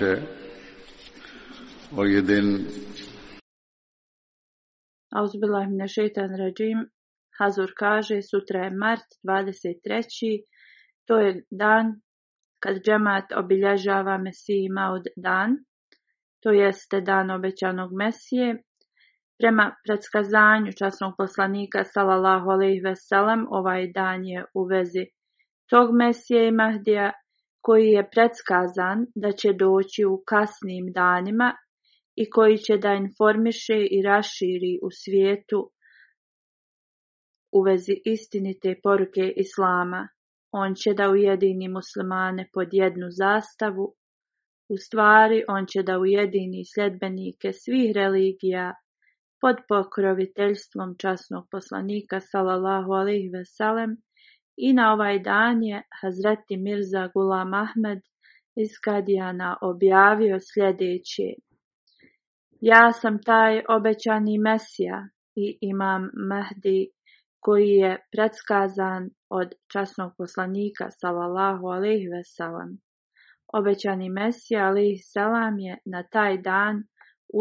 पक्ष है और ये दिन Hazur kaže, sutra je mart 23. To je dan kad džemat obilježava Mesiji Maud dan, to jeste dan obećanog Mesije. Prema predskazanju časnog poslanika sallallahu alejhi ve ovaj dan je u vezi tog Mesije i Mahdija koji je predskazan da će doći u kasnim danima i koji će da informiše i raširi u svijetu u vezi istinite poruke Islama. On će da ujedini muslimane pod jednu zastavu, u stvari on će da ujedini sljedbenike svih religija pod pokroviteljstvom časnog poslanika sallallahu alih veselem i na ovaj dan je Hazreti Mirza Gula Ahmed iz Kadijana objavio sljedeći. Ja sam taj obećani Mesija i imam Mahdi koji je predskazan od časnog poslanika sallallahu alih ve Obećani Mesija alih selam je na taj dan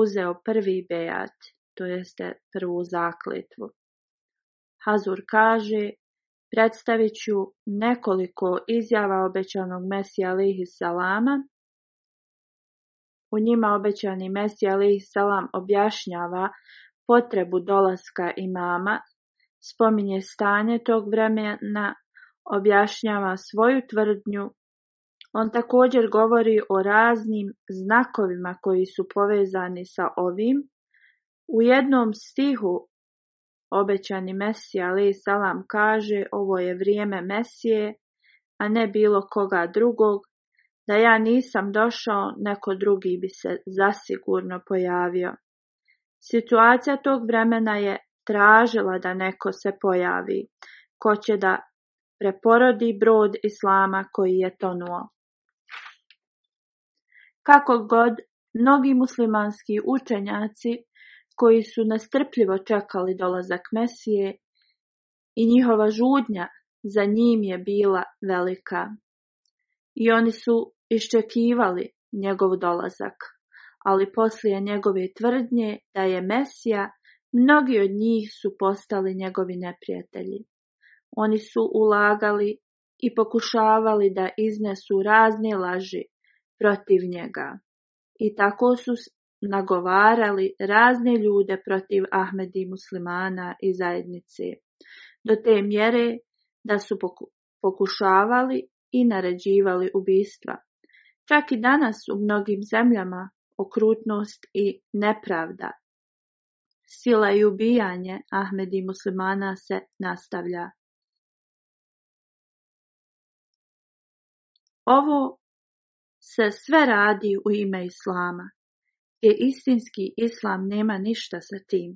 uzeo prvi bejat, to jeste prvu zakletvu. Hazur kaže, predstavit ću nekoliko izjava obećanog Mesija Alihi Salama. U njima obećani Mesija Alihi Salam objašnjava potrebu dolaska imama, spominje stanje tog vremena, objašnjava svoju tvrdnju. On također govori o raznim znakovima koji su povezani sa ovim. U jednom stihu Obećani Mesija Salam kaže: "Ovo je vrijeme Mesije, a ne bilo koga drugog, da ja nisam došao, neko drugi bi se zasigurno pojavio." Situacija tog vremena je tražila da neko se pojavi, ko će da preporodi brod islama koji je tonuo. Kako god, mnogi muslimanski učenjaci koji su nestrpljivo čekali dolazak Mesije i njihova žudnja za njim je bila velika. I oni su iščekivali njegov dolazak, ali poslije njegove tvrdnje da je Mesija, mnogi od njih su postali njegovi neprijatelji. Oni su ulagali i pokušavali da iznesu razne laži protiv njega. I tako su nagovarali razne ljude protiv Ahmedi muslimana i zajednice, do te mjere da su pokušavali i naređivali ubistva. Čak i danas u mnogim zemljama okrutnost i nepravda. Sila i ubijanje Ahmedi muslimana se nastavlja. Ovo se sve radi u ime Islama. Je istinski islam nema ništa sa tim.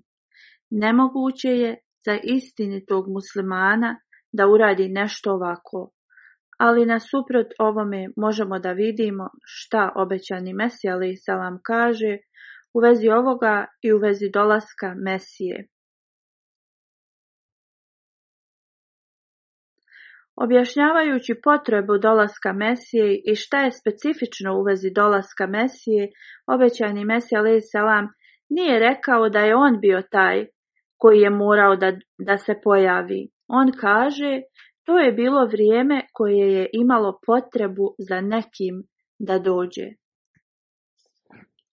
Nemoguće je za istinitog muslimana da uradi nešto ovako, ali nasuprot ovome možemo da vidimo šta obećani Mesija ali salam kaže u vezi ovoga i u vezi dolaska Mesije. Objašnjavajući potrebu dolaska Mesije i šta je specifično u vezi dolaska Mesije, obećani Mesija selam nije rekao da je on bio taj koji je morao da, da se pojavi. On kaže, to je bilo vrijeme koje je imalo potrebu za nekim da dođe.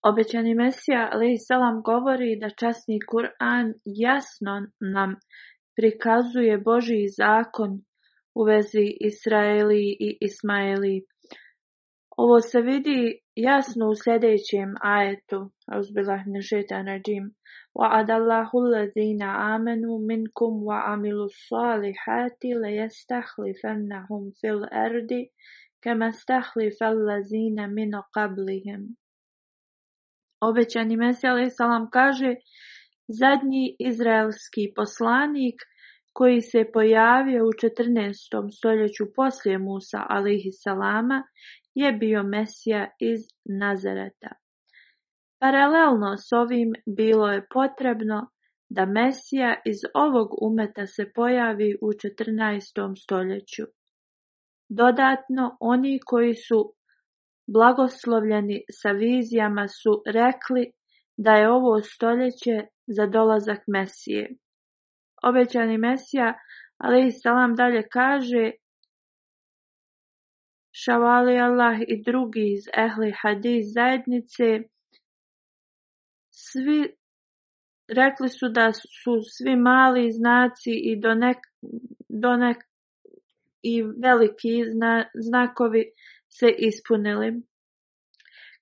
Obećani Mesija Salam govori da časni Kur'an jasno nam prikazuje Boži zakon u vezi Israeli i Ismaeli. Ovo se vidi jasno u sljedećem ajetu. Auzubillah min šeitana Wa adallahu amenu minkum wa amilu salihati fil erdi kema stahli fel lezina min qablihim. Obećani Mesija salam kaže Zadnji izraelski poslanik koji se pojavio u 14. stoljeću poslije Musa Salama je bio Mesija iz Nazareta. Paralelno s ovim bilo je potrebno da Mesija iz ovog umeta se pojavi u 14. stoljeću. Dodatno, oni koji su blagoslovljeni sa vizijama su rekli da je ovo stoljeće za dolazak Mesije obećani Mesija, ali salam dalje kaže Šavali Allah i drugi iz Ehli Hadis zajednice, svi rekli su da su svi mali znaci i do nek, do nek i veliki znakovi se ispunili.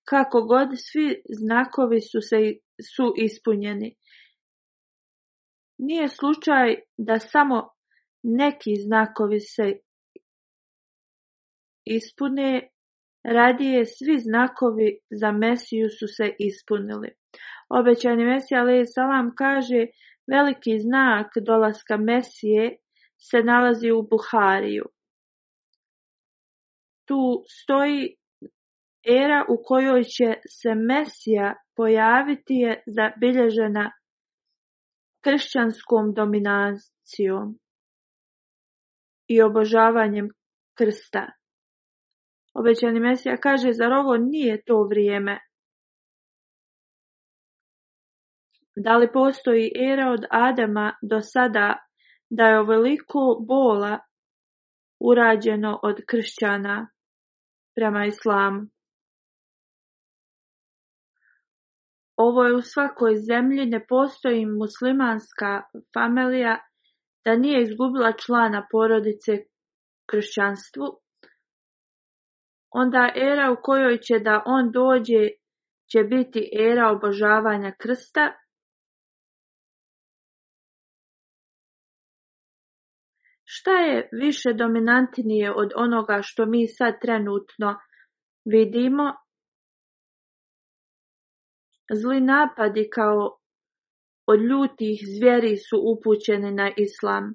Kako god, svi znakovi su, se, su ispunjeni. Nije slučaj da samo neki znakovi se ispune, radije svi znakovi za Mesiju su se ispunili. Obećani Mesija Ali salam kaže veliki znak dolaska Mesije se nalazi u Buhariju. Tu stoji era u kojoj će se Mesija pojaviti je zabilježena kršćanskom dominacijom i obožavanjem krsta. Obećani Mesija kaže, zar ovo nije to vrijeme? Da li postoji era od Adama do sada da je ovoliko bola urađeno od kršćana prema islamu? Ovo je u svakoj zemlji, ne postoji muslimanska familija da nije izgubila člana porodice kršćanstvu, onda era u kojoj će da on dođe će biti era obožavanja krsta, Šta je više dominantnije od onoga što mi sad trenutno vidimo Zli napadi kao od ljutih zvjeri su upućeni na islam.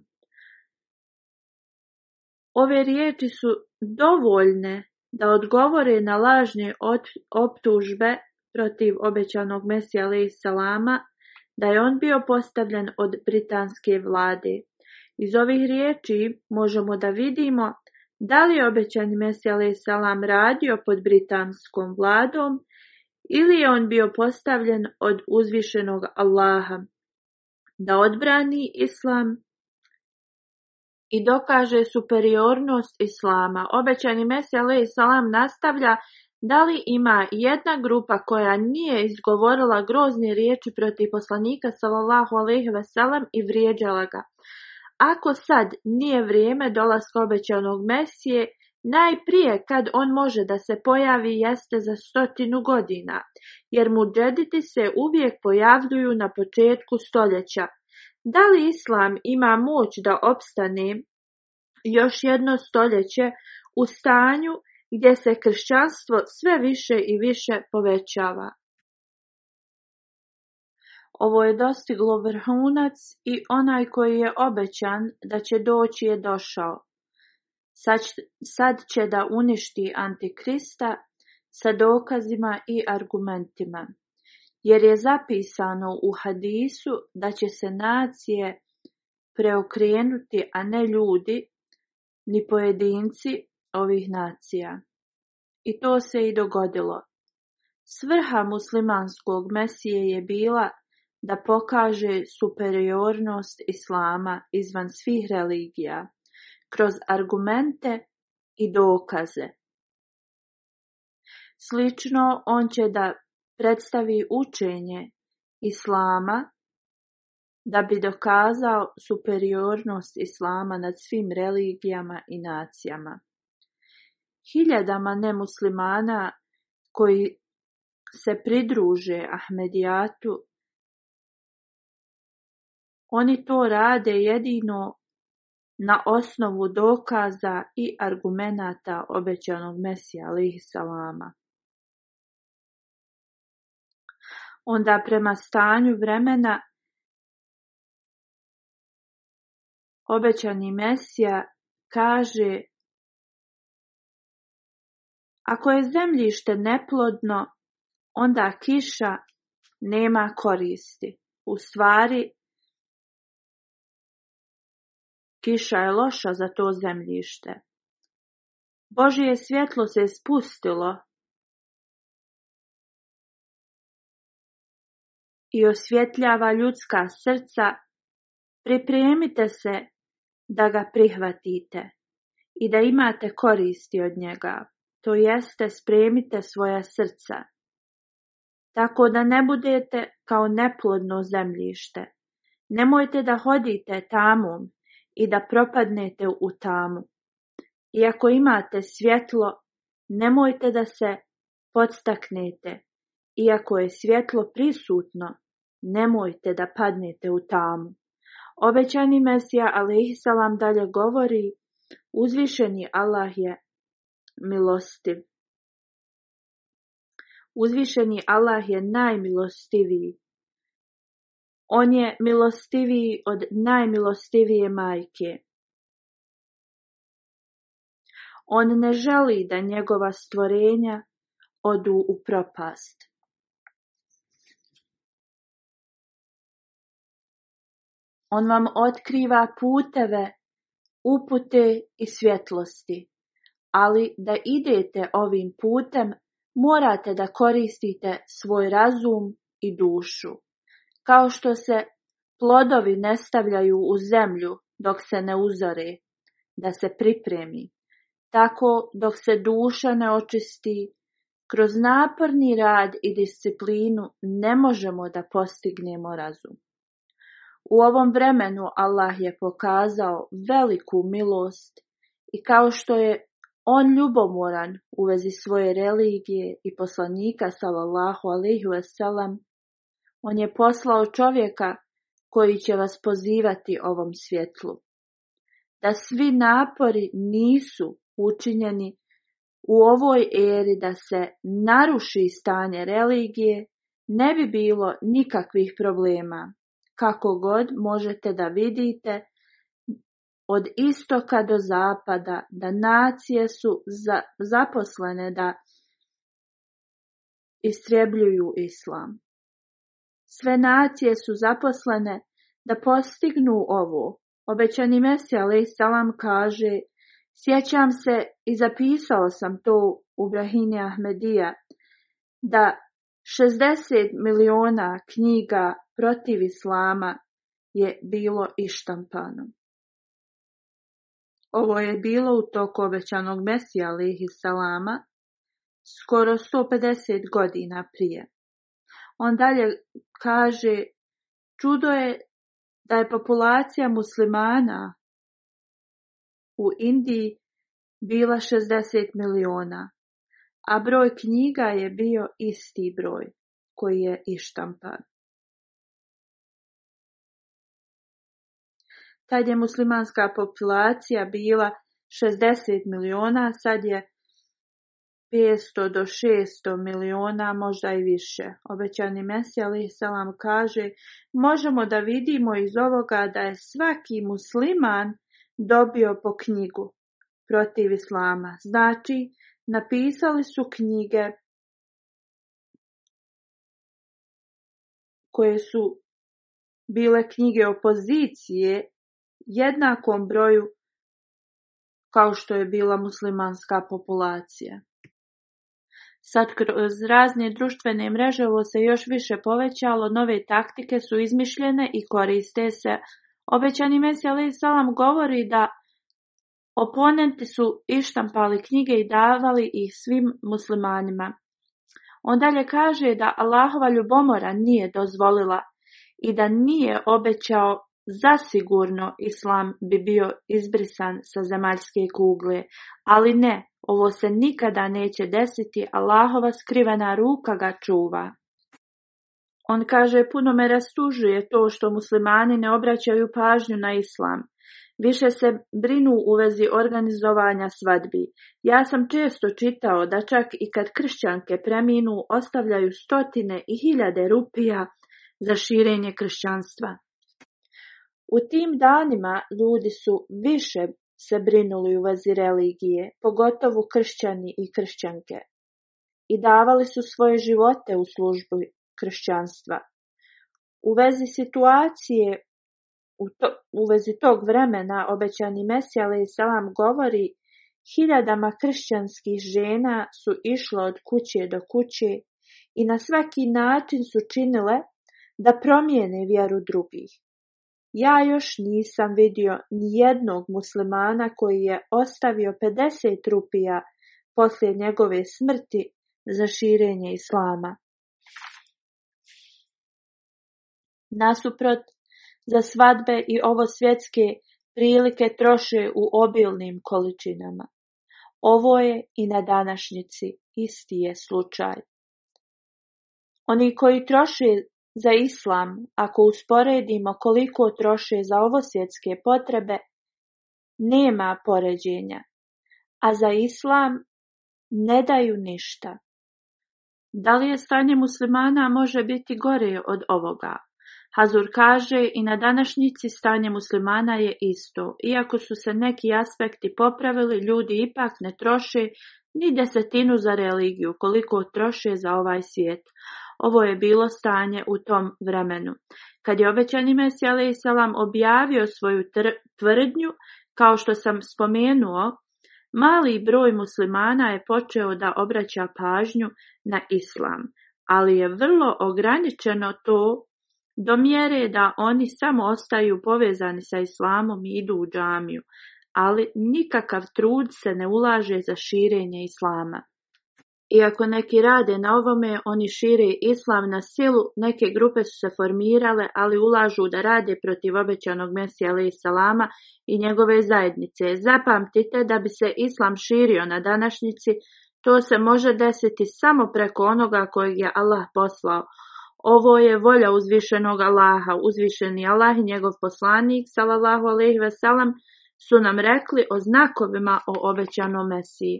Ove riječi su dovoljne da odgovore na lažne optužbe protiv obećanog Mesija alaih salama, da je on bio postavljen od britanske vlade. Iz ovih riječi možemo da vidimo da li je obećani Mesija salam radio pod britanskom vladom ili je on bio postavljen od uzvišenog Allaha da odbrani Islam i dokaže superiornost Islama. Obećani Mesih salam nastavlja da li ima jedna grupa koja nije izgovorila grozne riječi protiv poslanika sallallahu alejhi ve i vrijeđala ga. Ako sad nije vrijeme dolaska obećanog Mesije, Najprije kad on može da se pojavi jeste za stotinu godina, jer mu džediti se uvijek pojavljuju na početku stoljeća. Da li islam ima moć da opstane još jedno stoljeće u stanju gdje se kršćanstvo sve više i više povećava? Ovo je dostiglo vrhunac i onaj koji je obećan da će doći je došao. Sad će da uništi Antikrista sa dokazima i argumentima. Jer je zapisano u hadisu da će se nacije preokrenuti, a ne ljudi, ni pojedinci ovih nacija. I to se i dogodilo. Svrha muslimanskog mesije je bila da pokaže superiornost islama izvan svih religija kroz argumente i dokaze. Slično on će da predstavi učenje islama da bi dokazao superiornost islama nad svim religijama i nacijama. Hiljadama nemuslimana koji se pridruže Ahmedijatu, oni to rade jedino na osnovu dokaza i argumenata obećanog mesija alihi salama. Onda prema stanju vremena obećani Mesija kaže Ako je zemljište neplodno, onda kiša nema koristi. U stvari, Kiša je loša za to zemljište. Božje svjetlo se spustilo i osvjetljava ljudska srca, pripremite se da ga prihvatite i da imate koristi od njega, to jeste spremite svoja srca, tako da ne budete kao neplodno zemljište. Nemojte da hodite tamom i da propadnete u tamu. I ako imate svjetlo, nemojte da se podstaknete. Iako je svjetlo prisutno, nemojte da padnete u tamu. Obećani Mesija alaihissalam dalje govori, uzvišeni Allah je milostiv. Uzvišeni Allah je najmilostiviji. On je milostiviji od najmilostivije majke. On ne želi da njegova stvorenja odu u propast. On vam otkriva puteve, upute i svjetlosti, ali da idete ovim putem morate da koristite svoj razum i dušu kao što se plodovi ne stavljaju u zemlju dok se ne uzore, da se pripremi, tako dok se duša ne očisti, kroz naporni rad i disciplinu ne možemo da postignemo razum. U ovom vremenu Allah je pokazao veliku milost i kao što je on ljubomoran u vezi svoje religije i poslanika sallallahu alejhi ve on je poslao čovjeka koji će vas pozivati ovom svjetlu. Da svi napori nisu učinjeni u ovoj eri da se naruši stanje religije, ne bi bilo nikakvih problema. Kako god možete da vidite od istoka do zapada da nacije su zaposlene da istrebljuju islam. Sve nacije su zaposlene da postignu ovu Obećani Mesija alaih salam kaže, sjećam se i zapisao sam to u Brahini Ahmedija, da 60 miliona knjiga protiv Islama je bilo ištampano. Ovo je bilo u toku obećanog Mesija alaih salama, skoro 150 godina prije. On dalje kaže, čudo je da je populacija muslimana u Indiji bila 60 miliona, a broj knjiga je bio isti broj koji je ištampan. Tad je muslimanska populacija bila 60 miliona, sad je 500 do 600 miliona, možda i više. Obećani Mesija salam kaže, možemo da vidimo iz ovoga da je svaki musliman dobio po knjigu protiv islama. Znači, napisali su knjige koje su bile knjige opozicije jednakom broju kao što je bila muslimanska populacija. Sad kroz razne društvene mreže ovo se još više povećalo, nove taktike su izmišljene i koriste se. Obećani Mesija Ali Salam govori da oponenti su ištampali knjige i davali ih svim muslimanima. On dalje kaže da Allahova ljubomora nije dozvolila i da nije obećao Zasigurno islam bi bio izbrisan sa zemaljske kugle, ali ne, ovo se nikada neće desiti, Allahova skrivena ruka ga čuva. On kaže, puno me rastužuje to što muslimani ne obraćaju pažnju na islam. Više se brinu u vezi organizovanja svadbi. Ja sam često čitao da čak i kad kršćanke preminu ostavljaju stotine i hiljade rupija za širenje kršćanstva. U tim danima ljudi su više se brinuli u vezi religije, pogotovo kršćani i kršćanke, i davali su svoje živote u službu kršćanstva. U vezi situacije u, u vezi tog vremena obećani Mesija i Salam govori hiljadama kršćanskih žena su išle od kuće do kuće i na svaki način su činile da promijene vjeru drugih. Ja još nisam vidio nijednog muslimana koji je ostavio 50 rupija poslije njegove smrti za širenje islama. Nasuprot, za svadbe i ovo svjetske prilike troše u obilnim količinama. Ovo je i na današnjici isti je slučaj. Oni koji troše za islam ako usporedimo koliko troše za ovo svjetske potrebe, nema poređenja, a za islam ne daju ništa. Da li je stanje muslimana može biti gore od ovoga? Hazur kaže i na današnjici stanje muslimana je isto. Iako su se neki aspekti popravili, ljudi ipak ne troše ni desetinu za religiju koliko troše za ovaj svijet. Ovo je bilo stanje u tom vremenu. Kad je obećani Mesija Selam objavio svoju tvrdnju, kao što sam spomenuo, mali broj muslimana je počeo da obraća pažnju na islam, ali je vrlo ograničeno to do mjere da oni samo ostaju povezani sa islamom i idu u džamiju, ali nikakav trud se ne ulaže za širenje islama. Iako neki rade na ovome, oni šire islam na silu, neke grupe su se formirale, ali ulažu da rade protiv obećanog Mesija alaih salama i njegove zajednice. Zapamtite da bi se islam širio na današnjici, to se može desiti samo preko onoga kojeg je Allah poslao. Ovo je volja uzvišenog Allaha, uzvišeni Allah i njegov poslanik, salallahu alaihi veselam, su nam rekli o znakovima o obećanom Mesiji.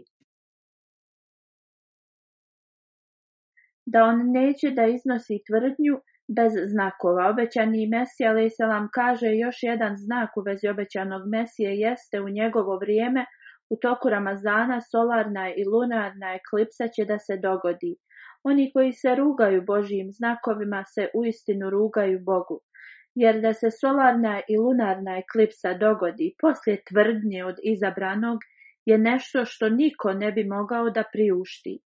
da on neće da iznosi tvrdnju bez znakova. Obećani Mesija, ali vam kaže, još jedan znak u vezi obećanog Mesije jeste u njegovo vrijeme u toku Ramazana solarna i lunarna eklipsa će da se dogodi. Oni koji se rugaju Božijim znakovima se uistinu rugaju Bogu. Jer da se solarna i lunarna eklipsa dogodi poslije tvrdnje od izabranog je nešto što niko ne bi mogao da priušti.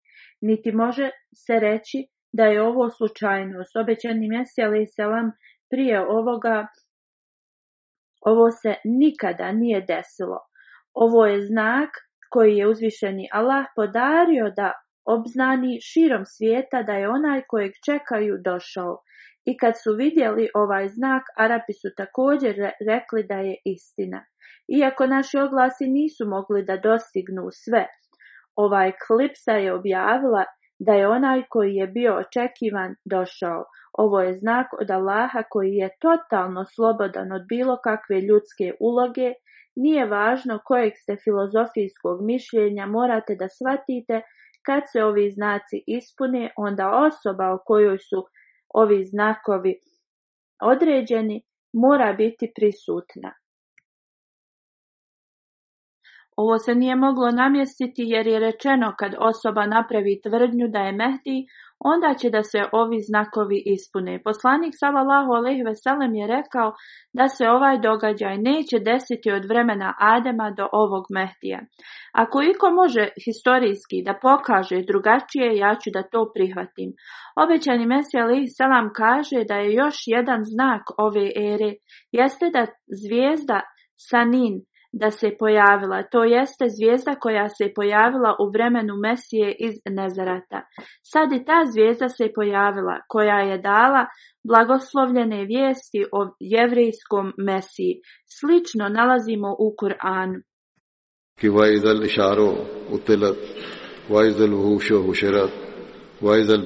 Niti može se reći da je ovo slučajno. Obećani Mesija ali selam prije ovoga ovo se nikada nije desilo. Ovo je znak koji je uzvišeni Allah podario da obznani širom svijeta da je onaj kojeg čekaju došao. I kad su vidjeli ovaj znak, Arapi su također rekli da je istina. Iako naši oglasi nisu mogli da dostignu sve, ova klipsa je objavila da je onaj koji je bio očekivan došao. Ovo je znak od Allaha koji je totalno slobodan od bilo kakve ljudske uloge. Nije važno kojeg ste filozofijskog mišljenja morate da shvatite kad se ovi znaci ispune, onda osoba o kojoj su ovi znakovi određeni mora biti prisutna. Ovo se nije moglo namjestiti jer je rečeno kad osoba napravi tvrdnju da je Mehdi, onda će da se ovi znakovi ispune. Poslanik sallallahu alejhi ve je rekao da se ovaj događaj neće desiti od vremena Adema do ovog Mehdija. Ako iko može historijski da pokaže drugačije, ja ću da to prihvatim. Obećani Mesija alejhi selam kaže da je još jedan znak ove ere jeste da zvijezda Sanin da se pojavila, to jeste zvijezda koja se pojavila u vremenu Mesije iz Nezarata Sad i ta zvijezda se pojavila, koja je dala blagoslovljene vijesti o jevrijskom Mesiji. Slično nalazimo u Kur'anu. Ki vajzal išaro utilat, vuhušo huširat,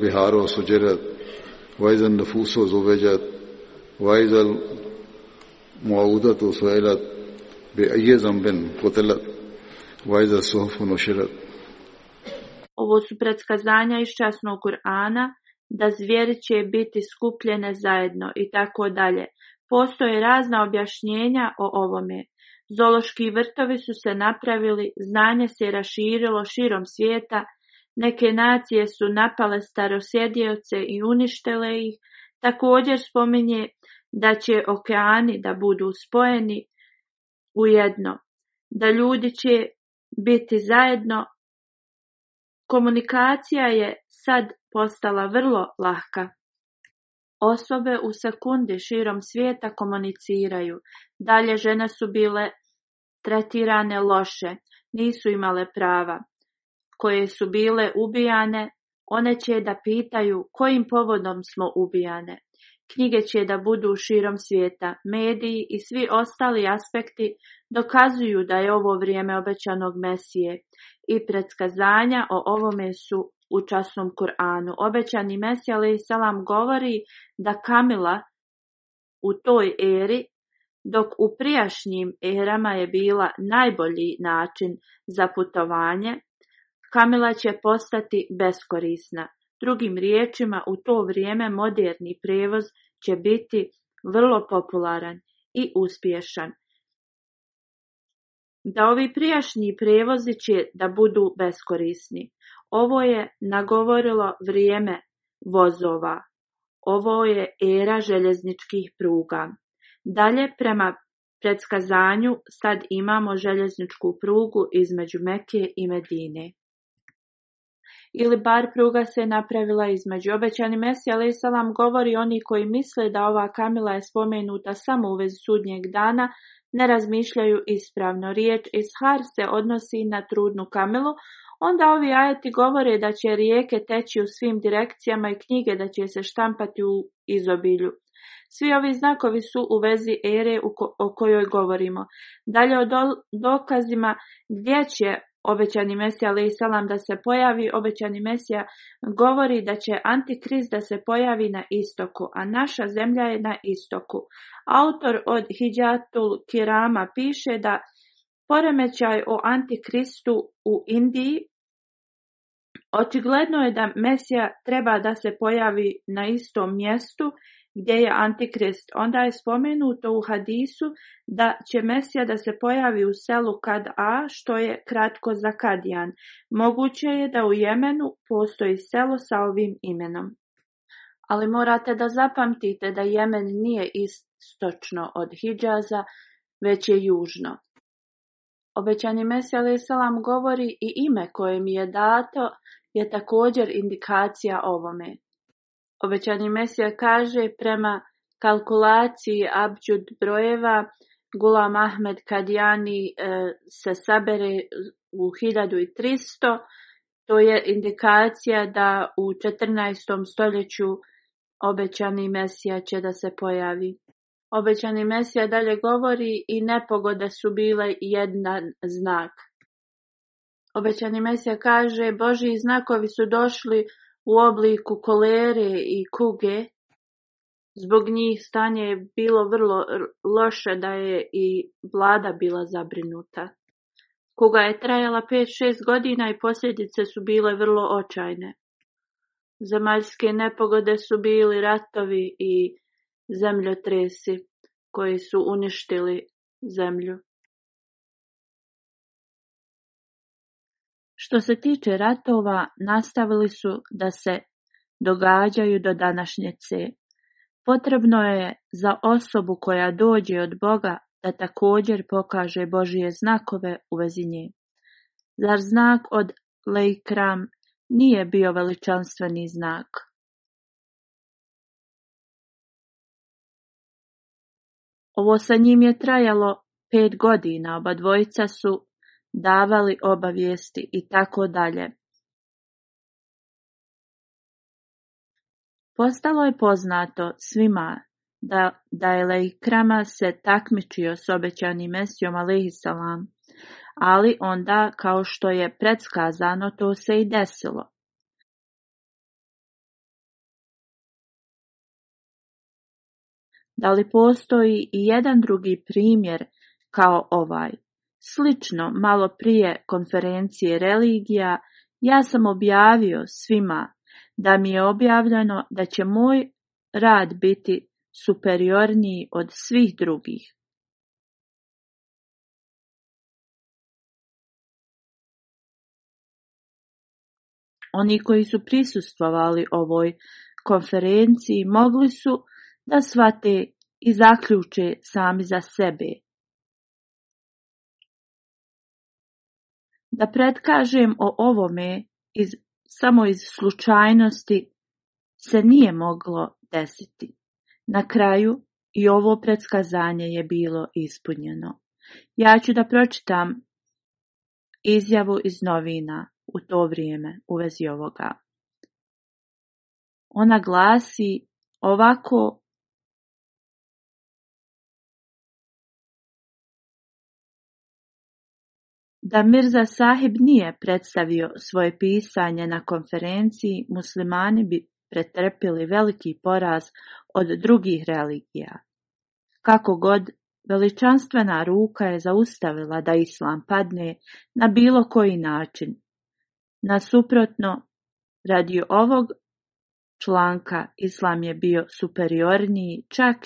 biharo suđerat, vajzal nafuso vajzal ovo su predskazanja iz časnog Kur'ana da zvijeri će biti skupljene zajedno i tako dalje. Postoje razna objašnjenja o ovome. Zološki vrtovi su se napravili, znanje se raširilo širom svijeta, neke nacije su napale starosjedioce i uništile ih. Također spominje da će okeani da budu spojeni, ujedno, da ljudi će biti zajedno. Komunikacija je sad postala vrlo lahka. Osobe u sekundi širom svijeta komuniciraju. Dalje žene su bile tretirane loše, nisu imale prava, koje su bile ubijane, one će da pitaju kojim povodom smo ubijane. Knjige će da budu širom svijeta, mediji i svi ostali aspekti dokazuju da je ovo vrijeme obećanog Mesije i predskazanja o ovome su u časnom Kur'anu. Obećani Mesija ali salam govori da Kamila u toj eri dok u prijašnjim erama je bila najbolji način za putovanje, Kamila će postati beskorisna. Drugim riječima, u to vrijeme moderni prevoz će biti vrlo popularan i uspješan. Da ovi prijašnji prevozi će da budu beskorisni. Ovo je nagovorilo vrijeme vozova. Ovo je era željezničkih pruga. Dalje prema predskazanju sad imamo željezničku prugu između Mekije i Medine ili bar pruga se napravila između. Obećani Mesija Salam govori oni koji misle da ova kamila je spomenuta samo u vezi sudnjeg dana, ne razmišljaju ispravno. Riječ ishar se odnosi na trudnu kamilu, onda ovi ajeti govore da će rijeke teći u svim direkcijama i knjige da će se štampati u izobilju. Svi ovi znakovi su u vezi ere o kojoj govorimo. Dalje o dokazima gdje će obećani Mesija Isalam da se pojavi, obećani Mesija govori da će Antikrist da se pojavi na istoku, a naša zemlja je na istoku. Autor od Hidjatul Kirama piše da poremećaj o Antikristu u Indiji Očigledno je da Mesija treba da se pojavi na istom mjestu gdje je antikrist, onda je spomenuto u hadisu da će Mesija da se pojavi u selu Kad A, što je kratko za Kadijan. Moguće je da u Jemenu postoji selo sa ovim imenom. Ali morate da zapamtite da Jemen nije istočno od Hidžaza, već je južno. Obećani Mesija Salam govori i ime koje mi je dato je također indikacija ovome. Obećani Mesija kaže prema kalkulaciji abđud brojeva Gulam Ahmed Kadijani e, se sabere u 1300. To je indikacija da u 14. stoljeću obećani Mesija će da se pojavi. Obećani Mesija dalje govori i nepogode su bile jedan znak. Obećani Mesija kaže, Božji znakovi su došli u obliku kolere i kuge, zbog njih stanje je bilo vrlo loše da je i vlada bila zabrinuta. Kuga je trajala 5-6 godina i posljedice su bile vrlo očajne. Zemaljske nepogode su bili ratovi i zemljotresi koji su uništili zemlju. Što se tiče ratova, nastavili su da se događaju do današnje ce. Potrebno je za osobu koja dođe od Boga da također pokaže Božije znakove u vezi nje. Zar znak od Lejkram nije bio veličanstveni znak? Ovo sa njim je trajalo pet godina, oba dvojica su davali obavijesti i tako dalje. Postalo je poznato svima da, da je Lejkrama se takmičio s obećanim Mesijom salam, ali onda, kao što je predskazano, to se i desilo. Da li postoji i jedan drugi primjer kao ovaj? Slično malo prije konferencije religija, ja sam objavio svima da mi je objavljeno da će moj rad biti superiorniji od svih drugih. Oni koji su prisustvovali ovoj konferenciji mogli su da shvate i zaključe sami za sebe da pretkažem o ovome iz, samo iz slučajnosti se nije moglo desiti. Na kraju i ovo predskazanje je bilo ispunjeno. Ja ću da pročitam izjavu iz novina u to vrijeme u vezi ovoga. Ona glasi ovako da Mirza Sahib nije predstavio svoje pisanje na konferenciji, muslimani bi pretrpili veliki poraz od drugih religija. Kako god, veličanstvena ruka je zaustavila da islam padne na bilo koji način. Nasuprotno, radi ovog članka islam je bio superiorniji, čak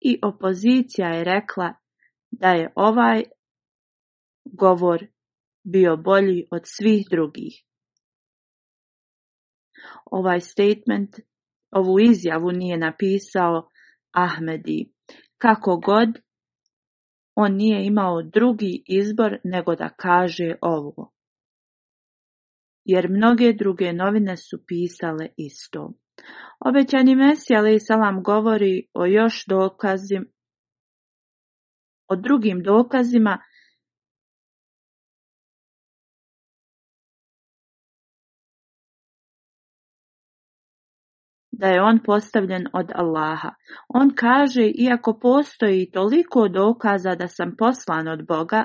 i opozicija je rekla da je ovaj govor bio bolji od svih drugih. Ovaj statement, ovu izjavu nije napisao Ahmedi. Kako god, on nije imao drugi izbor nego da kaže ovo. Jer mnoge druge novine su pisale isto. Obećani Mesija i Salam govori o još dokazima, o drugim dokazima da je on postavljen od Allaha. On kaže, iako postoji toliko dokaza da sam poslan od Boga,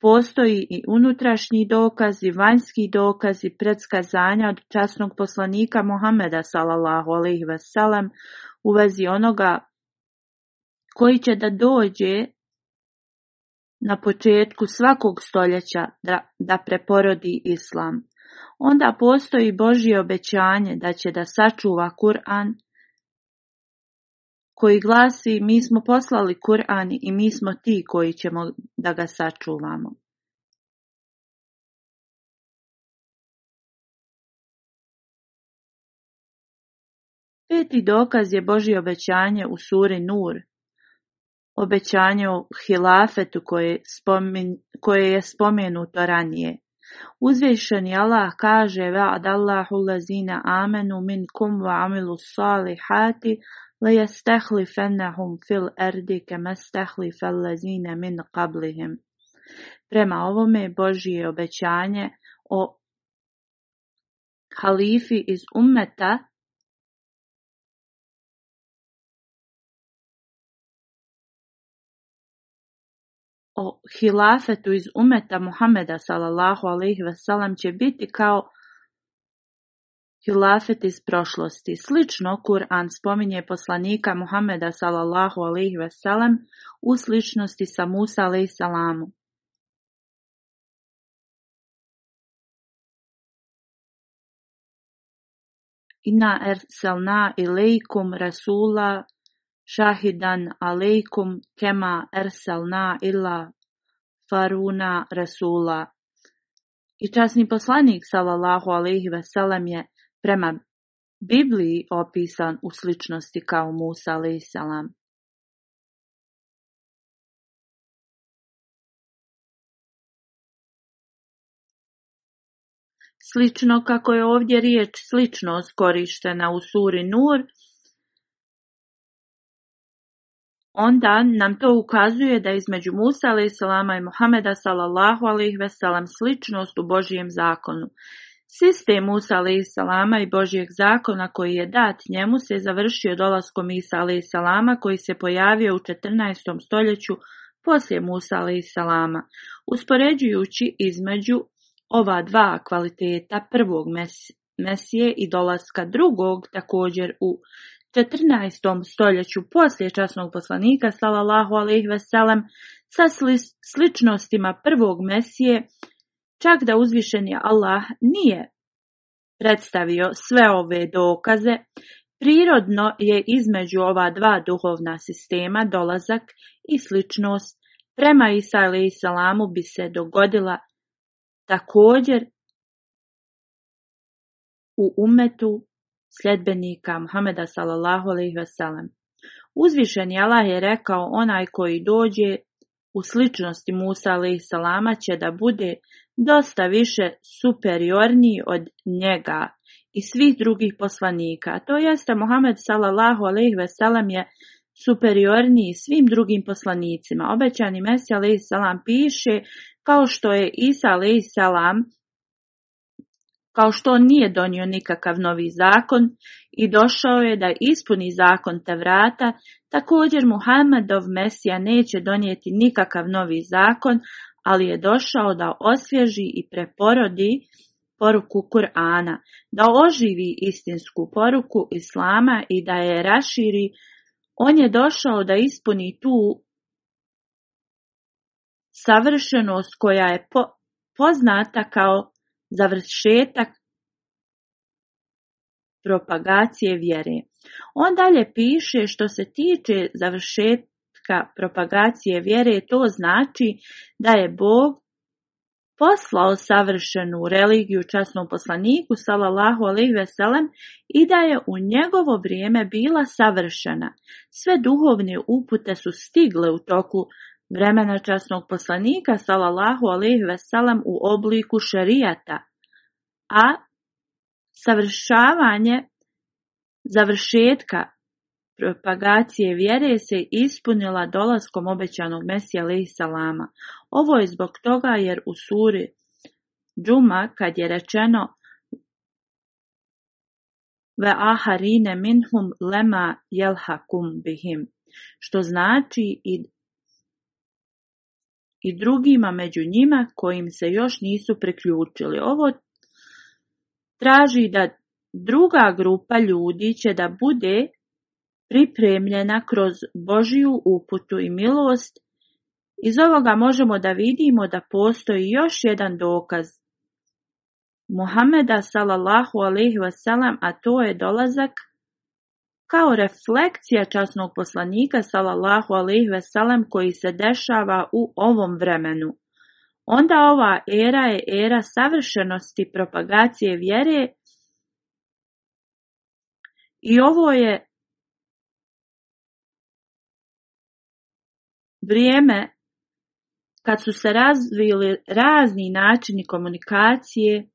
postoji i unutrašnji dokazi, vanjski dokazi, predskazanja od časnog poslanika Muhameda sallallahu alaihi wasallam u vezi onoga koji će da dođe na početku svakog stoljeća da preporodi islam. Onda postoji Božje obećanje da će da sačuva Kur'an koji glasi mi smo poslali Kur'an i mi smo ti koji ćemo da ga sačuvamo. Peti dokaz je Božje obećanje u suri Nur, obećanje o hilafetu koje, koje je spomenuto ranije. Uzvišeni Allah kaže lazina amenu amanu minkum wa amilu salihati fil fil الْأَرْضِ كَمَا fel lazina min qablihim. Prema ovome Božije obećanje o halifi iz ummeta hilafetu iz umeta Muhameda sallallahu ve sellem će biti kao hilafet iz prošlosti. Slično Kur'an spominje poslanika Muhameda sallallahu ve sellem u sličnosti sa Musa alejsalamu. salamu. Inna erselna ilaykum rasula Šahidan aleikum kema ersalna ila Faruna Rasula. I časni poslanik sallallahu ve salam je prema Bibliji opisan u sličnosti kao Musa alejhi salam. Slično kako je ovdje riječ sličnost korištena u suri Nur, onda nam to ukazuje da između Musa a.s. i Muhameda sallallahu sličnost u Božijem zakonu. Sistem Musa a.s. i Božijeg zakona koji je dat njemu se završio dolaskom Isa a.s. koji se pojavio u 14. stoljeću poslije Musa a.s. Uspoređujući između ova dva kvaliteta prvog mesije i dolaska drugog također u 14. stoljeću poslije časnog poslanika sallallahu alejhi sa sličnostima prvog Mesije, čak da uzvišeni Allah nije predstavio sve ove dokaze, prirodno je između ova dva duhovna sistema dolazak i sličnost prema Isa alejhi salamu bi se dogodila također u umetu sljedbenika Muhameda sallallahu ve sellem. Uzvišeni Allah je rekao onaj koji dođe u sličnosti Musa alejhi salama će da bude dosta više superiorniji od njega i svih drugih poslanika. To jeste Muhammed sallallahu ve sellem je superiorniji svim drugim poslanicima. Obećani Mesija alejhi salam piše kao što je Isa alejhi salam kao što on nije donio nikakav novi zakon i došao je da ispuni zakon te vrata, također Muhammedov Mesija neće donijeti nikakav novi zakon, ali je došao da osvježi i preporodi poruku Kur'ana, da oživi istinsku poruku Islama i da je raširi. On je došao da ispuni tu savršenost koja je poznata kao završetak propagacije vjere. On dalje piše što se tiče završetka propagacije vjere, to znači da je Bog poslao savršenu religiju časnom poslaniku sallallahu alejhi ve sellem i da je u njegovo vrijeme bila savršena. Sve duhovne upute su stigle u toku vremena časnog poslanika sallallahu alejhi ve u obliku šerijata, a savršavanje završetka propagacije vjere se ispunila dolaskom obećanog Mesija alejhi salama. Ovo je zbog toga jer u suri Džuma kad je rečeno ve aharine minhum lema jelhakum bihim, što znači i i drugima među njima kojim se još nisu priključili. Ovo traži da druga grupa ljudi će da bude pripremljena kroz Božiju uputu i milost. Iz ovoga možemo da vidimo da postoji još jedan dokaz Muhameda sallallahu alejhi a to je dolazak kao refleksija časnog poslanika sallallahu alejhi ve koji se dešava u ovom vremenu. Onda ova era je era savršenosti propagacije vjere i ovo je vrijeme kad su se razvili razni načini komunikacije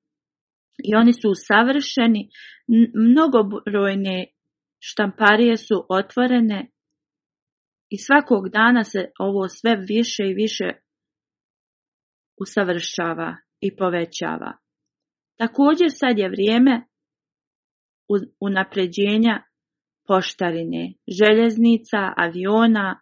i oni su usavršeni, mnogobrojne štamparije su otvorene i svakog dana se ovo sve više i više usavršava i povećava. Također sad je vrijeme unapređenja poštarine, željeznica, aviona,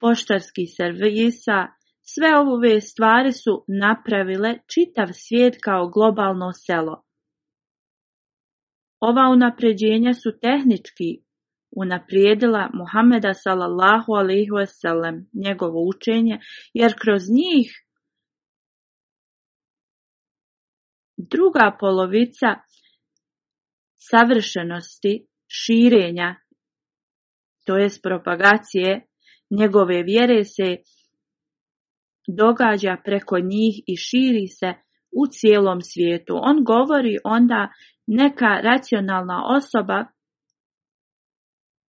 poštarskih servisa, sve ove stvari su napravile čitav svijet kao globalno selo. Ova unapređenja su tehnički unaprijedila Muhameda sallallahu alaihi wasallam, njegovo učenje, jer kroz njih druga polovica savršenosti širenja, to jest propagacije njegove vjere se događa preko njih i širi se u cijelom svijetu. On govori onda neka racionalna osoba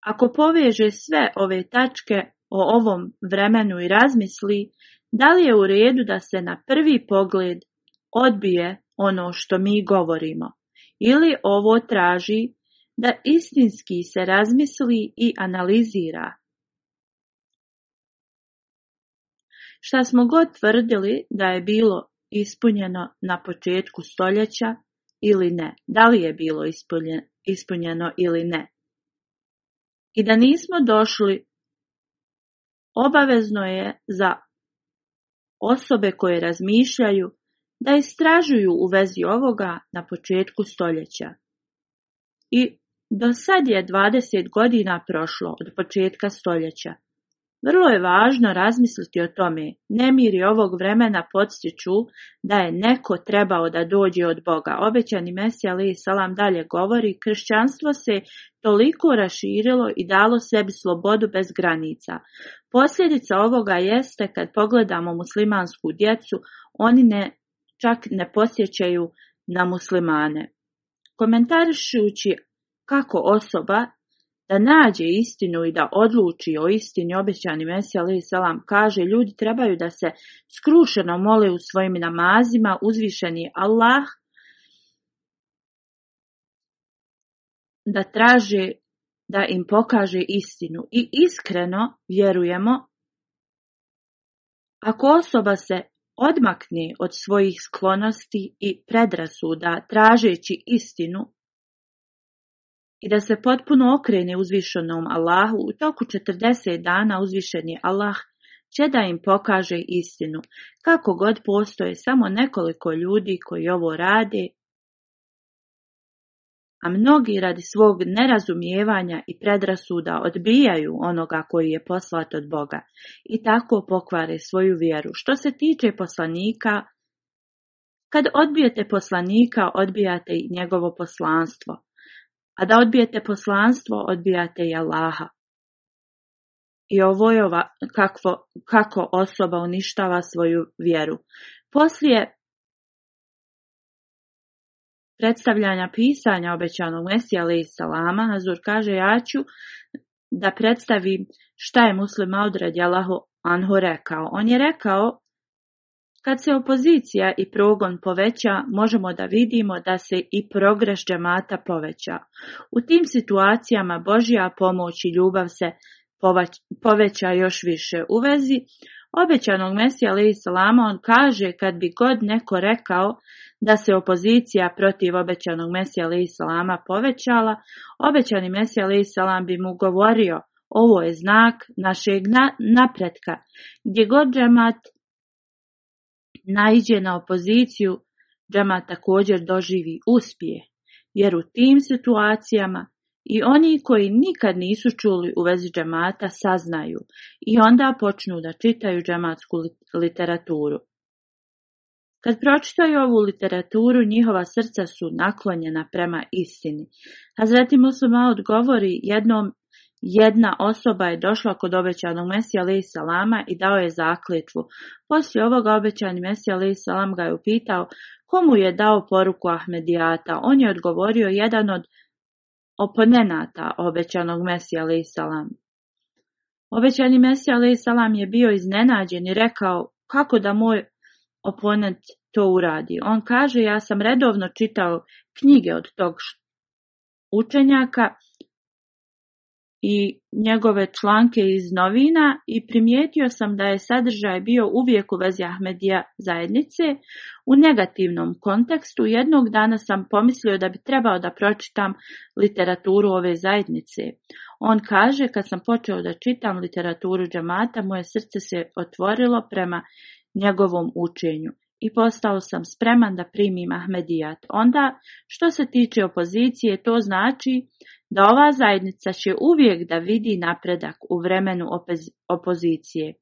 ako poveže sve ove tačke o ovom vremenu i razmisli, da li je u redu da se na prvi pogled odbije ono što mi govorimo ili ovo traži da istinski se razmisli i analizira. Šta smo god tvrdili da je bilo ispunjeno na početku stoljeća, ili ne, da li je bilo ispunjeno ili ne. I da nismo došli, obavezno je za osobe koje razmišljaju da istražuju u vezi ovoga na početku stoljeća. I do sad je 20 godina prošlo od početka stoljeća. Vrlo je važno razmisliti o tome, nemiri ovog vremena podsjeću da je neko trebao da dođe od Boga. Obećani Mesija Ali Salam dalje govori, kršćanstvo se toliko raširilo i dalo sebi slobodu bez granica. Posljedica ovoga jeste kad pogledamo muslimansku djecu, oni ne, čak ne posjećaju na muslimane. Komentarišujući kako osoba da nađe istinu i da odluči o istini obećani Mesija alaih selam kaže ljudi trebaju da se skrušeno mole u svojim namazima uzvišeni Allah da traži, da im pokaže istinu i iskreno vjerujemo ako osoba se odmakne od svojih sklonosti i predrasuda tražeći istinu i da se potpuno okrene uzvišenom Allahu, u toku 40 dana uzvišeni Allah će da im pokaže istinu. Kako god postoje samo nekoliko ljudi koji ovo rade, a mnogi radi svog nerazumijevanja i predrasuda odbijaju onoga koji je poslat od Boga i tako pokvare svoju vjeru. Što se tiče poslanika, kad odbijete poslanika, odbijate i njegovo poslanstvo. A da odbijete poslanstvo, odbijate i Allaha. I ovo je ova, kako osoba uništava svoju vjeru. Poslije predstavljanja pisanja obećanog Mesija ali i Salama, Hazur kaže ja ću da predstavim šta je muslima odred Jalahu Anhu rekao. On je rekao kad se opozicija i progon poveća, možemo da vidimo da se i progres džemata poveća. U tim situacijama Božja pomoć i ljubav se poveća još više. U vezi obećanog Mesija alaih salama on kaže kad bi god neko rekao da se opozicija protiv obećanog Mesija Islama salama povećala, obećani Mesija alaih salam bi mu govorio ovo je znak našeg napretka. Gdje god džemat naiđe na opoziciju, džema također doživi uspije, jer u tim situacijama i oni koji nikad nisu čuli u vezi džemata saznaju i onda počnu da čitaju džematsku literaturu. Kad pročitaju ovu literaturu, njihova srca su naklonjena prema istini. Hazreti Muslima odgovori jednom jedna osoba je došla kod obećanog Mesija Ali salama i dao je zakljetvu. Poslije ovoga obećani Mesija Ali salam ga je upitao komu je dao poruku Ahmedijata. On je odgovorio jedan od oponenata obećanog Mesija Ali salam. Obećani Mesija Ali salam je bio iznenađen i rekao kako da moj oponent to uradi. On kaže ja sam redovno čitao knjige od tog učenjaka i njegove članke iz novina i primijetio sam da je sadržaj bio uvijek u vezi Ahmedija zajednice u negativnom kontekstu. Jednog dana sam pomislio da bi trebao da pročitam literaturu ove zajednice. On kaže kad sam počeo da čitam literaturu džamata moje srce se otvorilo prema njegovom učenju i postao sam spreman da primim Ahmedijat. Onda, što se tiče opozicije, to znači da ova zajednica će uvijek da vidi napredak u vremenu opozicije.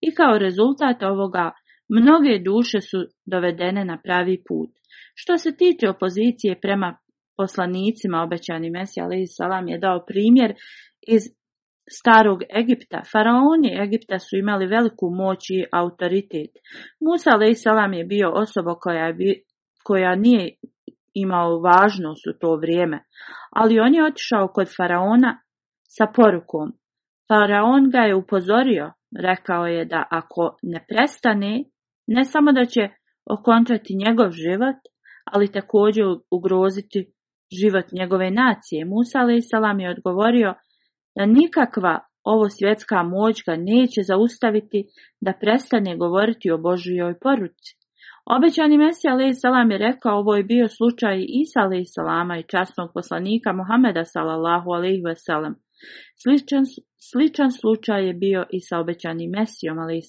I kao rezultat ovoga mnoge duše su dovedene na pravi put. Što se tiče opozicije prema poslanicima, obećani Mesija alaih salam je dao primjer iz starog Egipta. Faraoni Egipta su imali veliku moć i autoritet. Musa alaih salam je bio osoba koja, koja nije imao važnost u to vrijeme, ali on je otišao kod faraona sa porukom. Faraon ga je upozorio, rekao je da ako ne prestane, ne samo da će okončati njegov život, ali također ugroziti život njegove nacije. Musa a.s. je odgovorio da nikakva ovo svjetska moć ga neće zaustaviti da prestane govoriti o Božijoj poruci. Obećani Mesija Salam je rekao ovo je bio slučaj Isa Salama i časnog poslanika Muhameda sallallahu Sličan, sličan slučaj je bio i sa obećanim Mesijom a.s.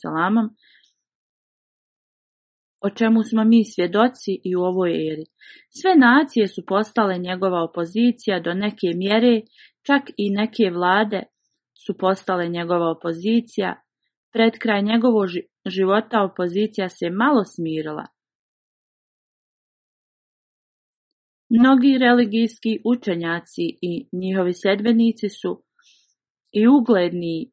o čemu smo mi svjedoci i u ovoj eri. Sve nacije su postale njegova opozicija do neke mjere, čak i neke vlade su postale njegova opozicija, pred kraj njegovo, života opozicija se malo smirila. Mnogi religijski učenjaci i njihovi sedbenici su i ugledni,